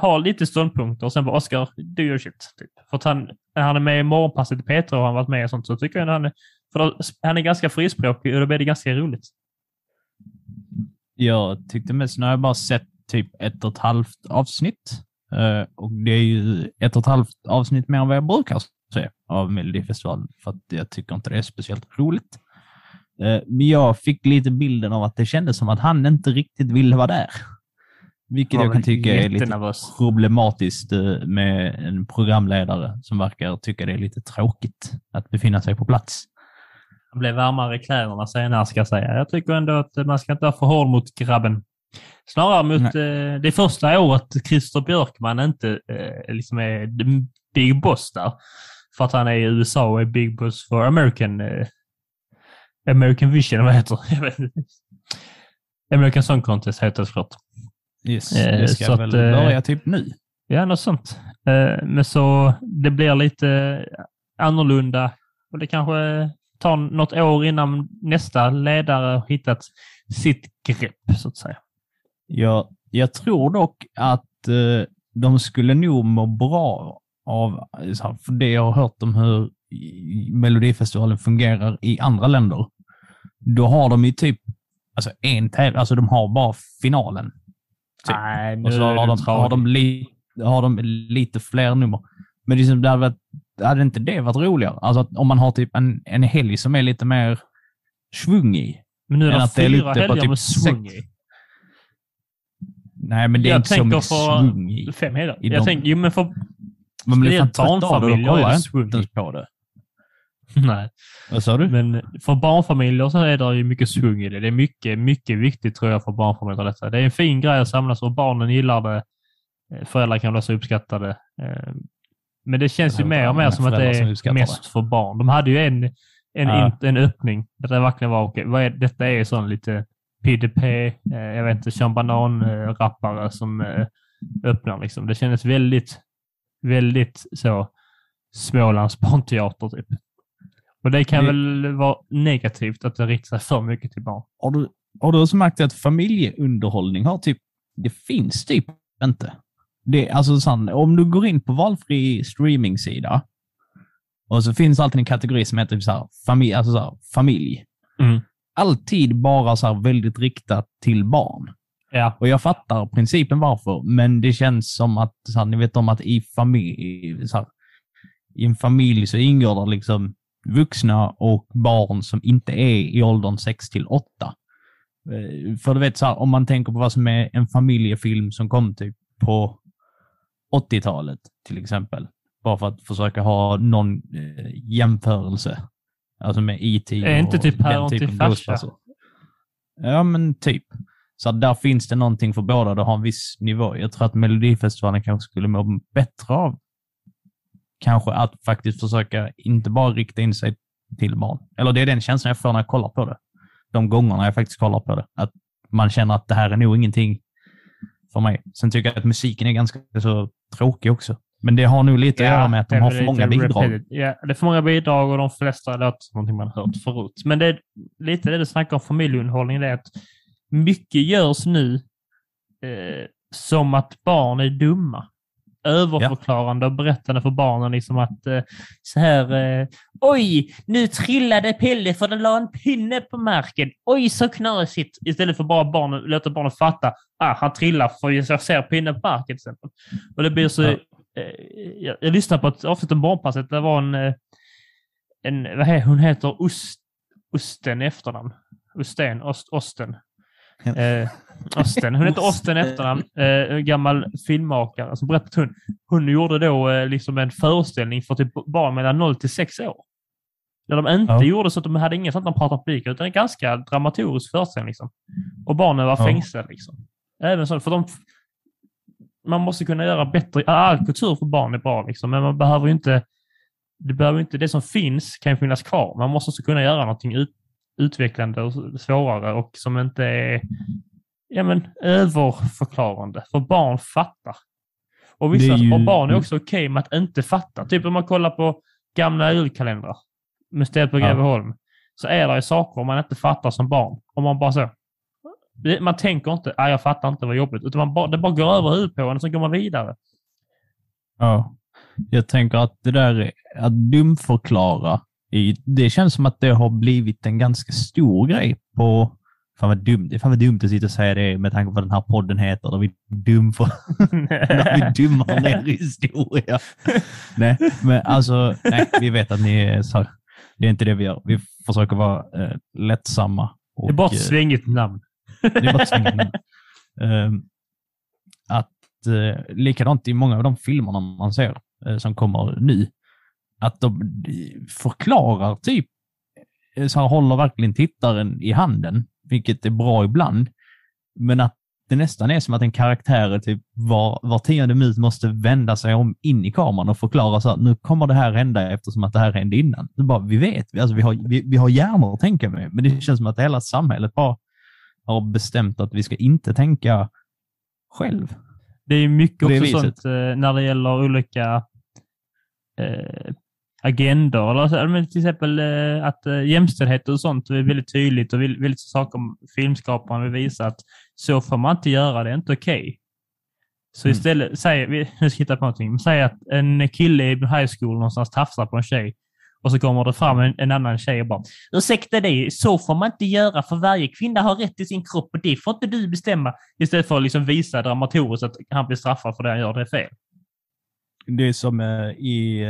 Ha lite ståndpunkter och sen bara Oscar, do your shit. Typ. För att han, när han är med i morgonpasset i Petra och han varit med och sånt så tycker jag att han är, för då, han är ganska frispråkig och då blir det ganska roligt. Jag tyckte mest, nu har jag bara sett typ ett och ett halvt avsnitt. Eh, och det är ju ett och ett halvt avsnitt mer än vad jag brukar se av Melodifestivalen. För att jag tycker inte det är speciellt roligt. Eh, men jag fick lite bilden av att det kändes som att han inte riktigt ville vara där. Vilket jag kan tycka är lite problematiskt eh, med en programledare som verkar tycka det är lite tråkigt att befinna sig på plats. Han blev varmare i kläderna senare ska jag säga. Jag tycker ändå att man ska inte vara för hård mot grabben. Snarare mot eh, det första året Christer Björkman inte eh, liksom är big boss där. För att han är i USA och är big boss för American eh, American Vision, vad heter det? American Song Contest heter det såklart. Yes, Eh, det ska så väl att, eh, börja typ nu. Ja, något sånt. Eh, Men så det blir lite annorlunda och det kanske tar något år innan nästa ledare har hittat sitt grepp, så att säga. Jag, jag tror dock att eh, de skulle nog må bra av, för det jag har hört om hur Melodifestivalen fungerar i andra länder, då har de ju typ alltså en tävling, alltså de har bara finalen. Typ. Nej, nu Och så har de, har, de li, har de lite fler nummer. Men det är som, det hade, varit, hade inte det varit roligare? Alltså om man har typ en, en helg som är lite mer svung i. Men nu är det att det är fyra helger typ med svung i. Nej, men det är Jag inte så mycket svung i. Fem helger. I Jag de- tänker, jo men för... Man blir fan barnfamiljer är det inte svung. ens på det. Nej. Vad sa du? Men för barnfamiljer så är det ju mycket svung i det. Det är mycket, mycket viktigt tror jag för barnfamiljer. Detta. Det är en fin grej att samlas och barnen gillar det. Eh, Föräldrar kan bli så uppskattade. Eh, Men det känns ju mer och mer som att det är mest för barn. De hade ju en, en, Ja. en öppning. Där det verkligen var, okej, är, detta är sån lite PDP, eh, jag vet inte, Sean Banan-rappare som eh, öppnar liksom. Det kändes väldigt, väldigt så Smålands barnteater typ. Och det kan Det- väl vara negativt att det riktar sig för mycket till barn. Har du, har du också märkt att familjeunderhållning har typ, det finns typ inte. Det, alltså sant, om du går in på valfri streamingsida och så finns alltid en kategori som heter typ så här, familj, alltså så här, familj. Mm. Alltid bara så här väldigt riktat till barn. Ja. Och jag fattar principen varför, men det känns som att, så här, ni vet om att i, familj, så här, i en familj så ingår det liksom vuxna och barn som inte är i åldern 6 till 8. Eh, För du vet, så här, om man tänker på vad som är en familjefilm som kom typ på 80-talet till exempel. Bara för att försöka ha någon eh, jämförelse. Alltså med E.T. Är inte typ den till typen farsa? Ghostbusters. Ja, men typ. Så där finns det någonting för båda. Det har en viss nivå. Jag tror att Melodifestivalen kanske skulle må bättre av kanske att faktiskt försöka inte bara rikta in sig till barn. Eller det är den känslan jag får när jag kollar på det. De gångerna jag faktiskt kollar på det. Att man känner att det här är nog ingenting för mig. Sen tycker jag att musiken är ganska så tråkig också. Men det har nog lite att göra med att de har för många bidrag. Ja, det är för många bidrag och de flesta låter som någonting man hört förut. Men det är lite det du snackar om familjeunderhållning, det är att mycket görs nu eh, som att barn är dumma. Överförklarande och berättande för barnen liksom att eh, så här eh, Oj, nu trillade Pelle för den la en pinne på marken. Oj, så knasigt. Istället för bara barnen, låta barnen fatta. Ah, han trillar för jag ser pinnen på marken till exempel. Och det blir så... Ja. Eh, jag, jag lyssnade på ett avsnitt om Barnpasset. Det var en... en vad heter, hon heter Ost, Osten i efternamn. Osten, Ost, Osten. Eh, Osten. Hon heter Osten efternamn. Eh, gammal filmmakare. Så berättade hon. Hon gjorde då eh, liksom en föreställning för typ barn mellan 0 till 6 år. Där de inte Ja. gjorde så att de hade inget sånt att de pratade publik, utan en ganska dramaturgisk föreställning. Liksom. Och barnen var Ja. fängslade. Liksom. Även så, för de, man måste kunna göra bättre. All kultur för barn är bra, liksom, men man behöver ju inte det behöver inte, det som finns kan finnas kvar. Man måste också kunna göra någonting ut, utvecklande och svårare och som inte är ja, men, överförklarande. För barn fattar. Och vissa ju- och barn är också okej med att inte fatta. Typ om man kollar på gamla julkalendrar med stället på Ja. Greveholm. Så är det ju saker man inte fattar som barn. Om man bara så. Man tänker inte, "Ah, jag fattar inte vad jobbigt. Utan man bara, det bara går över huvudet på en och så går man vidare. Ja. Jag tänker att det där att dumförklara, det känns som att det har blivit en ganska stor grej på Fan vad dumt. Fan vad dumt att sitta och säga det med tanke på vad den här podden heter. Där vi, dumför, där vi dummar ner historia. nej, men alltså, nej, vi vet att ni är så här, Det är inte det vi gör. Vi försöker vara eh, lättsamma. Och, Det är bara ett eh, svängigt namn. det är bara ett svängt namn. Ehm, att eh, likadant i många av de filmerna man ser eh, som kommer nu, att de förklarar typ, eh, så här, håller verkligen tittaren i handen, vilket är bra ibland, men att det nästan är som att en karaktär typ var, var tionde minut måste vända sig om in i kameran och förklara så att nu kommer det här hända eftersom att det här hände innan. Det bara, vi vet, vi, alltså, vi, har, vi, vi har hjärnor att tänka med, men det känns som att hela samhället bara har bestämt att vi ska inte tänka själv. Det är mycket också sånt eh, när det gäller olika eh, agendor. Eller, så- till exempel eh, att eh, jämställdhet och sånt är väldigt tydligt och väldigt saker om filmskaparen vill visa att så får man inte göra, det är inte okej. Så Mm. istället, säg, vi- nu ska hitta på någonting, säg att en kille i high school någonstans tafsar på en tjej Och så kommer det fram en, en annan tjej och bara ursäkta dig, så får man inte göra för varje kvinna har rätt till sin kropp och det får inte du bestämma. Istället för att liksom visa dramatoriskt att han blir straffad för det han gör, det är fel. Det är som eh, i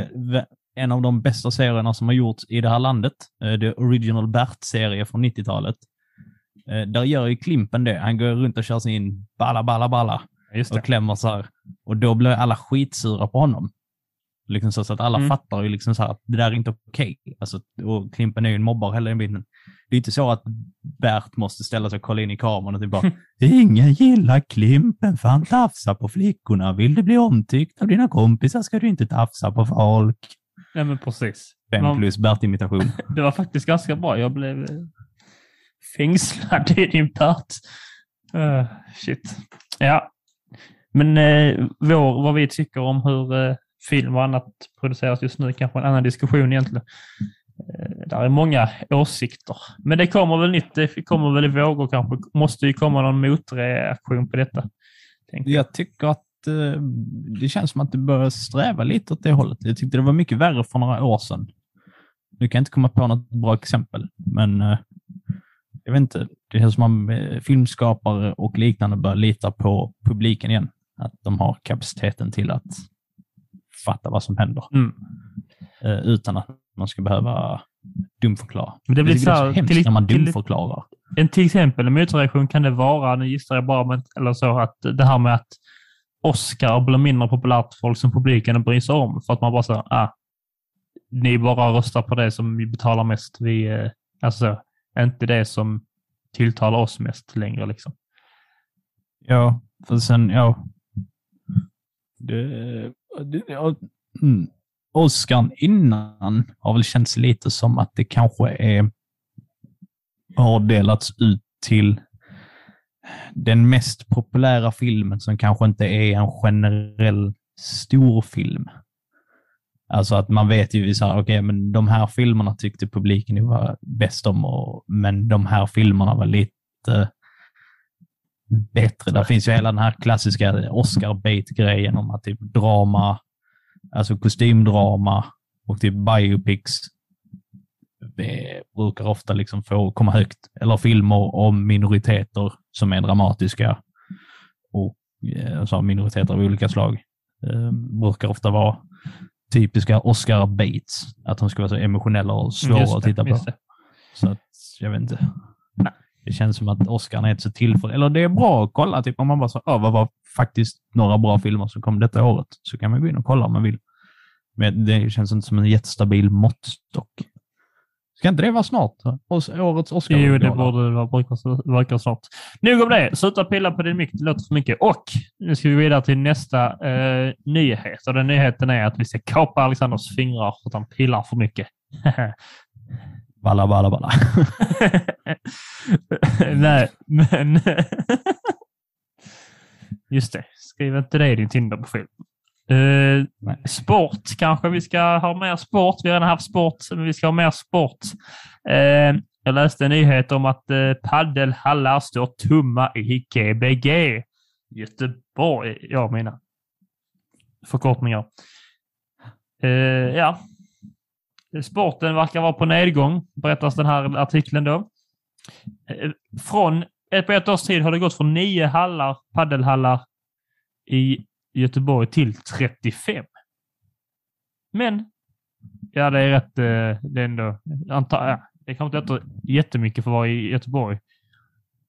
en av de bästa serierna som har gjorts i det här landet, eh, The Original Bert-serie från 90-talet. Eh, där gör ju Klimpen det. Han går runt och kör sin balla, balla, balla Just och klämmer så här. Och då blir alla skitsura på honom. Liksom så, så att alla Mm. fattar ju liksom så här att det där är inte okej. Alltså, och Klimpen är ju en mobbare hela den biten. Det är inte så att Bert måste ställa sig och kolla in i kameran och typ bara Ingen gillar Klimpen för han tafsar på flickorna. Vill du bli omtyckt av dina kompisar ska du inte tafsa på folk. Nej, men precis. Fem Man- plus Bert-imitation. Det var faktiskt ganska bra. Jag blev eh, fängslad i din part. Uh, shit. Ja. Men eh, vår, vad vi tycker om hur eh, film och annat produceras just nu kanske en annan diskussion egentligen. Eh, där är många åsikter. Men det kommer väl nytt. Det kommer väl i vågor kanske. Måste ju komma någon motreaktion på detta. jag. Jag tycker att eh, det känns som att du börjar sträva lite åt det hållet. Jag tyckte det var mycket värre för några år sedan. Nu kan jag inte komma på något bra exempel, men eh, jag vet inte. Det känns som att eh, filmskapare och liknande börjar lita på publiken igen. Att de har kapaciteten till att fatta vad som händer Mm. eh, utan att man ska behöva dumförklara. Men det blir tycker det är så så här, hemskt till- när man till- dumförklarar. En till exempel en motreaktion kan det vara, nu gissar jag bara, men, eller så, att det här med att Oscar blir mindre populärt för folk som publiken bryr sig om. För att man bara säger, ah, ni bara röstar på det som vi betalar mest. Vi, eh, alltså, inte det som tilltalar oss mest längre liksom. Ja, för sen, ja. Det, det, ja mm. Oscar innan har väl känts lite som att det kanske är har delats ut till den mest populära filmen som kanske inte är en generell stor film. Alltså att man vet ju så här, okej, men de här filmerna tyckte publiken ju var bäst om, och, men de här filmerna var lite bättre. Där finns ju hela den här klassiska Oscar-bait-grejen om att typ drama, alltså kostymdrama och typ biopics det brukar ofta liksom få komma högt. Eller filmer om minoriteter som är dramatiska och eh, alltså minoriteter av olika slag eh, brukar ofta vara typiska Oscar-baits. Att de ska vara så emotionella och svåra Just att titta på. Så att, jag vet inte. Det känns som att Oscar är inte så till för Eller det är bra att kolla, typ om man bara så, "Åh, vad var faktiskt några bra filmer som kom detta året? Så kan man gå in och kolla om man vill. Men det känns inte som en jättestabil måttstock. Ska inte det vara snart? Årets oscar Jo, det borde vara verkar- verkar snart. Nog om det. Sluta pilla på din mick. Det låter för mycket. Och nu ska vi vidare till nästa eh, nyhet. Och den nyheten är att vi ska kapa Alexanders fingrar för att han pillar för mycket. Balla, balla, balla. Nej, men... Just det. Skriv inte det i din Tinder-profil. Nej. sport kanske. Vi ska ha mer sport. Vi har redan haft sport, men vi ska ha mer sport. Eh, jag läste en nyhet om att eh, paddelhallar står tomma i GBG. Göteborg, ja mina förkortningar. Eh, ja. Sporten verkar vara på nedgång, berättas den här artikeln då. Från, på ett års tid har det gått från nio hallar, paddelhallar i Göteborg till 35. Men, ja det är rätt, eh, det är ändå, antar, ja, det kanske inte låter jättemycket för att vara i Göteborg.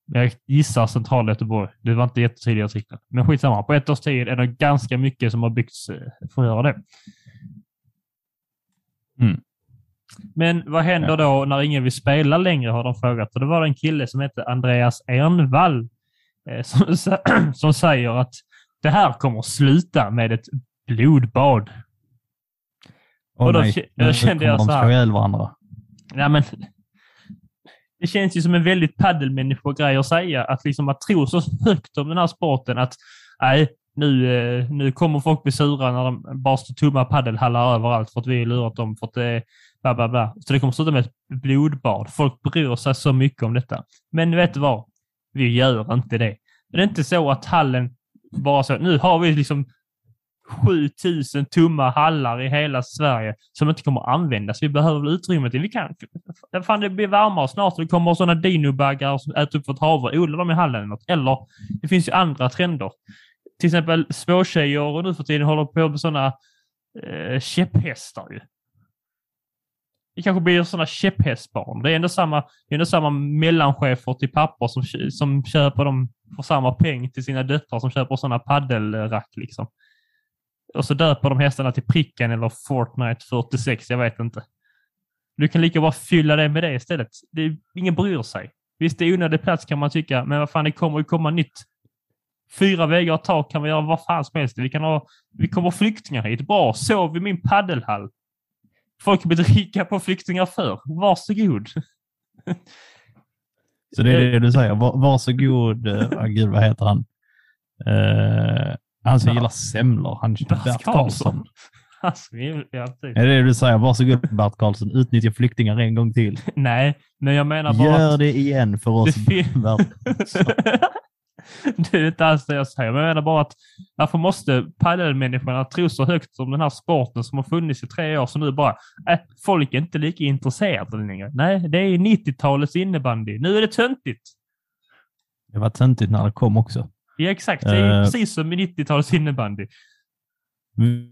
Jag gissar central Göteborg. Det var inte jättetydligt i artikeln. Men skitsamma. På ett års tid är det ganska mycket som har byggts eh, för att göra det. Mm. Men vad händer då när ingen vill spela längre har de frågat. Och det var en kille som hette Andreas Ernvall eh, som, som säger att det här kommer sluta med ett blodbad. Åh Och då nej, då kände jag så de här. slå ihjäl varandra. Ja, men, det känns ju som en väldigt paddelmänniskogrej att säga. Att, liksom, att tro så högt om den här sporten att nej, nu, eh, nu kommer folk bli sura när de bara står tomma paddelhallar överallt för att vi har lurat dem. För att det bla, bla, bla. Så det kommer sluta med ett blodbad. Folk bryr sig så mycket om detta. Men vet du vad? Vi gör inte det. Det är inte så att hallen bara så, nu har vi liksom 7000 tomma hallar i hela Sverige som inte kommer användas. Vi behöver väl utrymmet. Vi kan, fan, det blir varmare snart och det kommer sådana dinobaggar som äter upp vårt havre. Odla dem i hallen eller något. Eller det finns ju andra trender. Till exempel småtjejer nu för tiden håller på med sådana eh, käpphästar ju. Det kanske blir sådana käpphästbarn. Det är ändå samma, det är ändå samma mellanchefer till pappor som, som köper dem för samma peng till sina döttrar som köper sådana paddelrack liksom. Och så döper de hästarna till pricken eller Fortnite 46, jag vet inte. Du kan lika bara fylla det med det istället. Det, ingen bryr sig. Visst, det är onödig plats kan man tycka, men vad fan, det kommer ju komma nytt. Fyra väggar och tak kan vi göra vad fan som helst. Vi kan ha, vi kommer flyktingar hit. Bra, sov i min paddelhall. Folk blir rika på flyktingar för. Varsågod. Så det är det du säger. Var, varsågod, uh, gud vad heter han? Uh, han som gillar semlor. Han, Bert, Bert Karlsson. Alltså, ja. Är det det du säger? Varsågod Bert Karlsson, utnyttja flyktingar en gång till. Nej, men jag menar bara... Gör det igen för oss. Bert det är inte alls det jag säger. Men jag menar bara att varför måste padelmänniskorna tro så högt om den här sporten som har funnits i tre år så nu bara, äh, folk är inte lika intresserade längre. Nej, det är 90-talets innebandy. Nu är det töntigt. Det var töntigt när det kom också. Ja, exakt. Det är uh, precis som i 90-talets innebandy.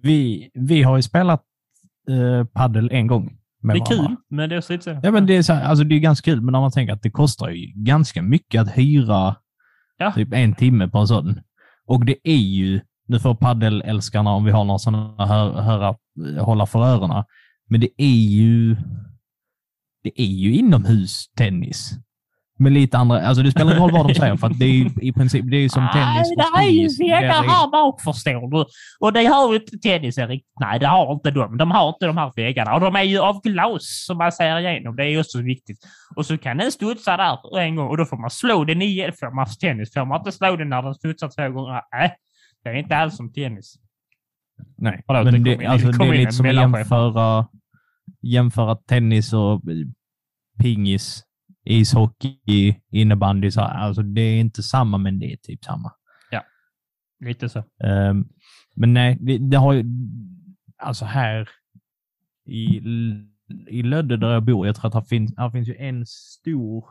Vi, vi har ju spelat uh, paddel en gång. det är kul, men det är så lite Ja, men det är, så, alltså, det är ganska kul, men när man tänker att det kostar ju ganska mycket att hyra Ja. Typ en timme på en sån. Och det är ju, nu får paddelälskarna om vi har några sådana hö höra, hålla för öronen, men det är ju, det är ju inomhustennis. Med lite andra, alltså det spelar ingen roll vad de säger, för att det är i princip, det är som tennis Nej, det är ju väggar här bak förstår du. Och det har ju inte tennisen riktigt. Nej, det har inte de. De har inte de här väggarna. Och de är ju av glas som man ser igenom. Det är ju också viktigt. Och så kan den studsa där en gång och då får man slå den igen. Får man tennis får man inte slå den när den studsar två gånger. Nej, det är inte alls som tennis. Nej, Förlåt, men det, det, alltså, det är lite som att jämföra, jämföra tennis och pingis ishockey, innebandy, så, alltså det är inte samma, men det är typ samma. Ja, lite så. Um, men nej, det, det, har ju, alltså här i, i Lödde där jag bor, jag tror att det finns, här finns ju en stor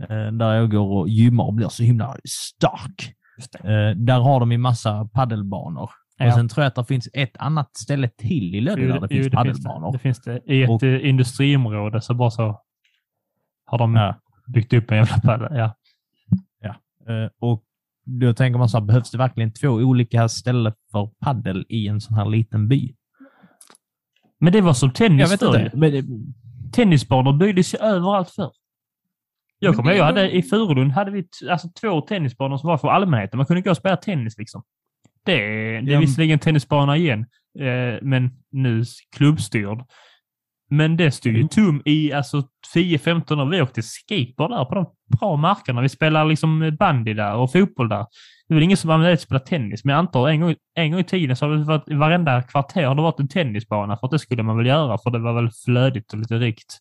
uh, där jag går och gymmar och blir så himla stark. Uh, där har de ju massa paddelbanor. Ja. Och sen tror jag att det finns ett annat ställe till i Lödde där det finns paddelbanor. Det finns det. I ett och, industriområde så bara så har de ja. byggt upp en jävla padel. Ja. ja. Uh, och då tänker man så här, behövs det verkligen två olika ställen för paddel i en sån här liten by? Men det var som tennis förr. Det... Tennisbanor byggdes ju överallt förr. Jag kommer ihåg, hade, i Furulund hade vi alltså, två tennisbanor som var för allmänheten. Man kunde gå och spela tennis liksom. Det, det är visserligen tennisbana igen, eh, men nu klubbstyrd. Men det stod ju mm. tom i alltså 10-15 år. Vi åkte skateboard där på de bra markerna. Vi spelade liksom bandy där och fotboll där. Det är väl ingen som har spela tennis, men jag antar en gång, en gång i tiden så har det varit, varenda kvarter har det varit en tennisbana, för att det skulle man väl göra, för det var väl flödigt och lite rikt.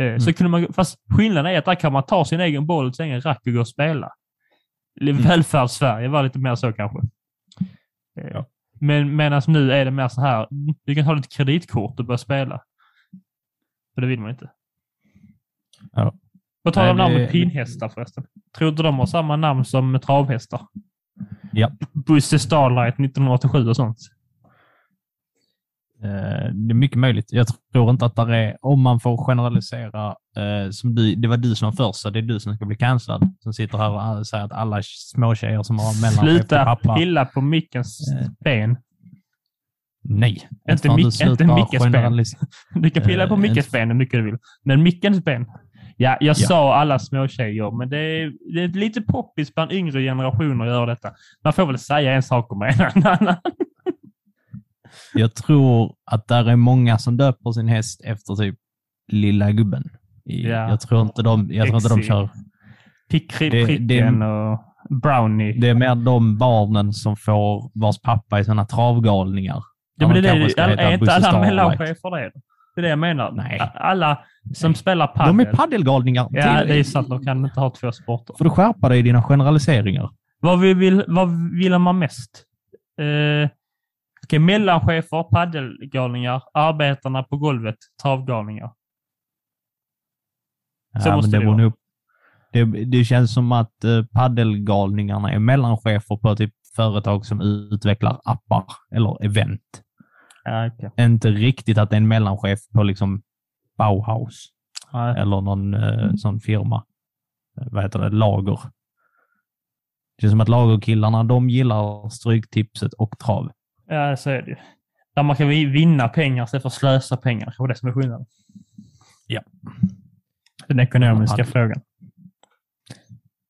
Eh, mm. Så kunde man, fast skillnaden är att där kan man ta sin egen boll, sin egen rack och gå och spela. Mm. Välfärdssverige var lite mer så kanske. Eh, ja. Men medan nu är det mer så här, du kan ha ditt kreditkort och börja spela. För det vill man inte. Ja. Vad talar om namnet pinhästar förresten? Tror du de har samma namn som travhästar? Ja. Busse Starlight 1987 och sånt. Eh, det är mycket möjligt. Jag tror inte att det är, om man får generalisera, eh, som du, det var du som var först, så det är du som ska bli cancellad. Som sitter här och säger att alla småtjejer som har mellanchef Sluta pilla på mickens eh. ben. Nej. Inte, mick, inte Mickes ben. Du kan pilla på Mickes ben hur mycket du vill. Men Mickens ben. Ja, jag ja. sa alla småtjejer, men det är, det är lite poppis bland yngre generationer att göra detta. Man får väl säga en sak om en annan. jag tror att där är många som döper sin häst efter typ lilla gubben. Ja. Jag tror inte de, jag tror inte de kör... Pricken och Brownie. Det är mer de barnen som får, vars pappa är sådana travgalningar. Ja, men det är, det, är inte alla mellanchefer det? Det är det jag menar. Nej. Alla som Nej. spelar padel. De är paddelgalningar. Ja, det är sant. De kan inte ha två sporter. Får du skärpa dig i dina generaliseringar. Vad vill, vad vill man mest? Eh, Okej, mellanchefer, paddelgalningar, arbetarna på golvet, travgalningar. Så Ja, måste det, det vara. det, det känns som att uh, paddelgalningarna är mellanchefer på typ företag som utvecklar appar eller event. Ja, okej. Inte riktigt att det är en mellanchef på liksom Bauhaus Nej. eller någon eh, sån firma. Eh, Vad heter det? Lager. Det känns som att lagerkillarna, de gillar Stryktipset och trav. Ja, så är det ju. Där man kan vi- vinna pengar istället för att slösa pengar. Det är det som är skillnaden. Ja. Den ekonomiska Ja. frågan.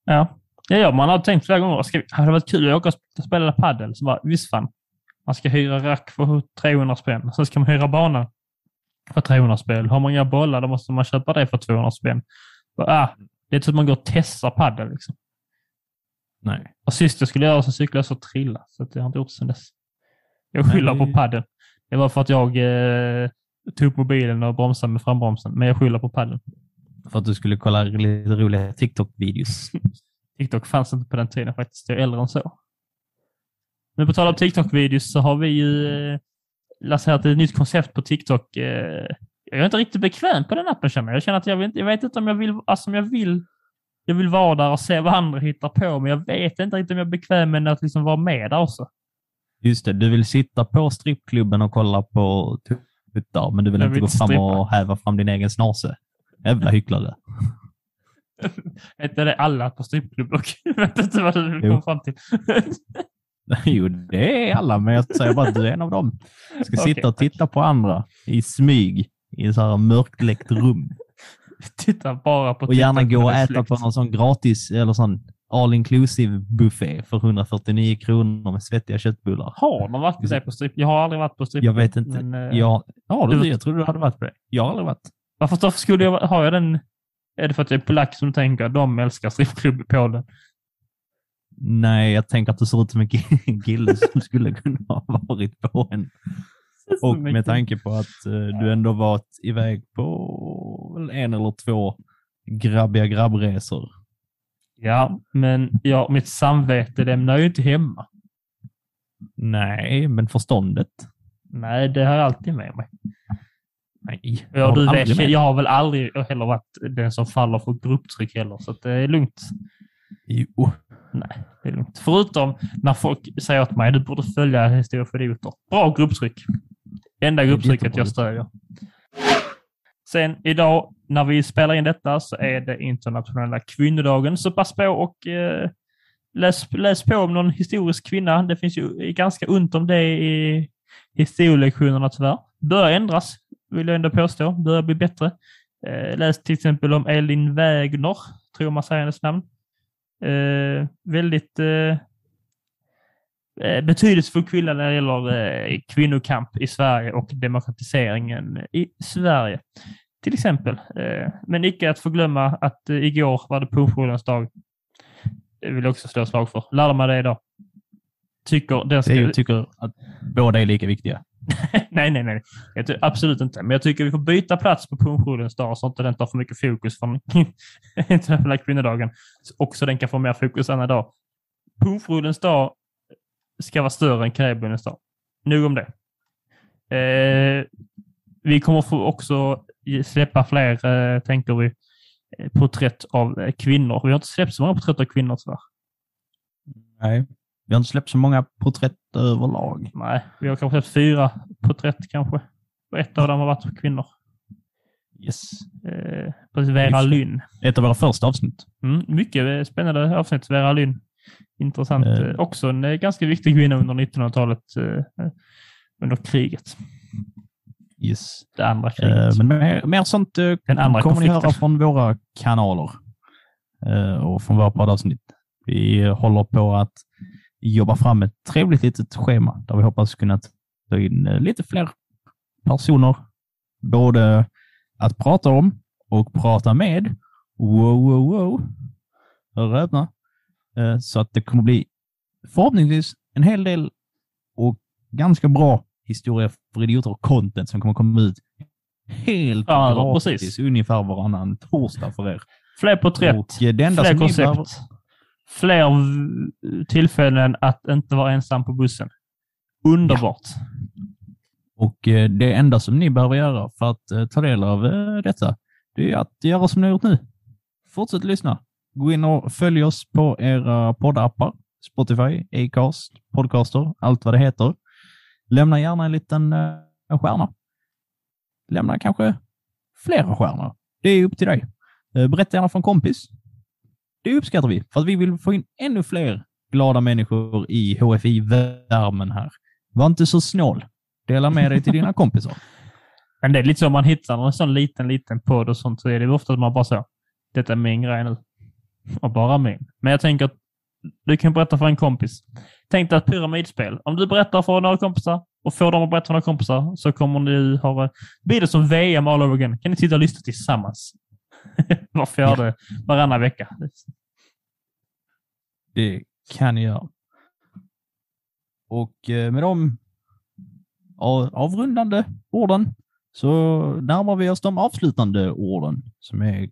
Ja. Ja, ja, man har tänkt flera gånger, ska hade det varit kul att åka och spela padel? Så bara, visst fan. Man ska hyra rack för 300 spänn. Sen ska man hyra banan för 300 spänn. Har man inga bollar, då måste man köpa det för 200 spänn. Bara, Ah, det är inte så att man går och testar padel. Liksom. Nej. Och sist jag skulle göra så cyklade jag så trilla, så att jag har inte gjort sedan dess. Jag skyller Nej. på padden. Det var för att jag eh, tog upp mobilen och bromsade med frambromsen, men jag skyller på padden. För att du skulle kolla lite roliga TikTok-videos. TikTok fanns inte på den tiden faktiskt. Jag är äldre än så. Men på tal om TikTok-videos så har vi ju eh, lanserat ett nytt koncept på TikTok. Eh, jag är inte riktigt bekväm på den appen känner jag. Jag känner att jag, vet, jag vet inte om jag vill, alltså om jag vill, jag vill vara där och se vad andra hittar på, men jag vet inte riktigt om jag är bekväm med att liksom vara med där också. Just det, du vill sitta på strippklubben och kolla på tuttar, men du vill Jag inte vill gå fram strippa. och häva fram din egen snase. Jävla hycklare. Inte det alla på strippklubb och jag vet inte vad du Jo. kom fram till. Jo, det är alla, men jag säger bara att du är en av dem. Du ska Okej, sitta och titta på andra i smyg i så här mörkläckt rum. Titta bara på Och gärna gå och äta släkt. på någon sån gratis eller sån all inclusive buffé för 149 kronor med svettiga köttbullar. Har man varit det på stripp? Jag har aldrig varit på stripp. Jag vet inte. Men, eh, jag, ja, du- jag trodde du hade varit på det. Jag har aldrig varit. Varför varför skulle jag ha den? Är det för att jag är polack som du tänker? De älskar strippklubb i Polen. Nej, jag tänker att du ser ut som en kille som skulle kunna ha varit på en. Och med tanke på att eh, du ändå varit iväg på en eller två grabbiga grabbresor. Ja, men ja, mitt samvete lämnar ju inte hemma. Nej, men förståndet? Nej, det har jag alltid med mig. Nej. Ja, har du vet, jag har väl aldrig heller varit den som faller för grupptryck heller, så att det är lugnt. Jo. Nej, det är lugnt. Förutom när folk säger åt mig du borde följa Historia för idioter. Bra grupptryck. Enda grupptrycket jag stödjer. Sen idag när vi spelar in detta så är det internationella kvinnodagen. Så pass på och eh, läs, läs på om någon historisk kvinna. Det finns ju ganska ont om det i historielektionerna tyvärr. Börjar ändras, vill jag ändå påstå. Börjar bli bättre. Eh, läs till exempel om Elin Wägner, tror man säger hennes namn. Eh, väldigt eh, eh, betydelsefull kvinna när det gäller eh, kvinnokamp i Sverige och demokratiseringen i Sverige. Till exempel. Eh, men icke att förglömma att eh, igår var det pungjourens dag. Det vill jag också slå slag för. Lärde mig det idag. Tycker den ska... Jag tycker att båda är lika viktiga. nej, nej, nej. Jag ty- absolut inte. Men jag tycker vi får byta plats på pungjourens dag så att inte den tar för mycket fokus från internationella kvinnodagen. Och Så den kan få mer fokus annan dag. Pungjourens dag ska vara större än Karibbuens dag. Nog om det. Eh, vi kommer få också släppa fler, eh, tänker vi, eh, porträtt av eh, kvinnor. Vi har inte släppt så många porträtt av kvinnor tyvärr. Nej. Vi har inte släppt så många porträtt överlag. Nej, vi har kanske släppt fyra porträtt kanske. Och ett av dem har varit kvinnor. Yes. Eh, precis, Vera. Lynn. Ett av våra första avsnitt. Mm, mycket spännande avsnitt. Vera Lynn. Intressant. Eh. Eh, också en eh, ganska viktig kvinna under 1900-talet. Eh, eh, under kriget. Yes. Det andra kriget. Men mer, mer sånt Den andra kommer ni höra konflikten. från våra kanaler och från våra poddavsnitt. Vi håller på att jobba fram ett trevligt litet schema där vi hoppas kunna ta in eh, lite fler personer, både att prata om och prata med. Wow, wow, wow. Hör. Eh, Så att det kommer bli förhoppningsvis en hel del och ganska bra historia för idioter och content som kommer komma ut helt Ja, gratis precis. ungefär varannan torsdag för er. Fler porträtt. Och eh, det enda Fler koncept. behöver, Fler tillfällen att inte vara ensam på bussen. Underbart. Och eh, det enda som ni behöver göra för att eh, ta del av eh, detta, det är att göra som ni har gjort nu. Fortsätt lyssna. Gå in och följ oss på era poddappar. Spotify, Acast, Podcaster, allt vad det heter. Lämna gärna en liten en stjärna. Lämna kanske flera stjärnor. Det är upp till dig. Berätta gärna för en kompis. Det uppskattar vi, för att vi vill få in ännu fler glada människor i HFI-värmen här. Var inte så snål. Dela med dig till dina kompisar. Men det är lite så om man hittar en sån liten, liten podd och sånt så är det ofta att man bara så. Detta är min grej nu. Och bara min. Men jag tänker att du kan berätta för en kompis. Tänk dig ett pyramidspel. Om du berättar för några kompisar och får dem att berätta för några kompisar så kommer du ha... Blir det som VM all over again. Kan ni sitta och lyssna tillsammans? Var fjärde, varannan vecka. Det kan ni göra. Och eh, med de av- avrundande orden så närmar vi oss de avslutande orden som är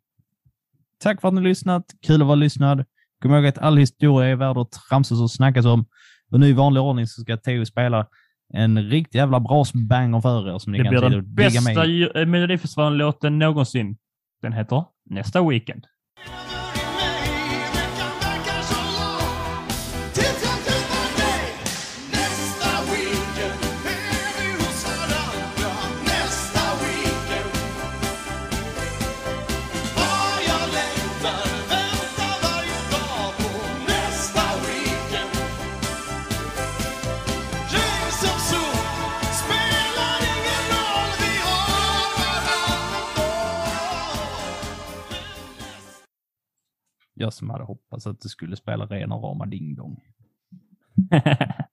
Tack för att ni lyssnat. Kul att vara lyssnad. Kom ihåg att all historia är värd att tramsas och snackas om. Och nu i vanlig ordning så ska Theo spela en riktigt jävla bra banger för er som ni Det kan blir den bästa eh, Melodifestivalen-låten någonsin. Den heter Nästa Weekend. Jag som hade hoppats att det skulle spela rena rama ding dong.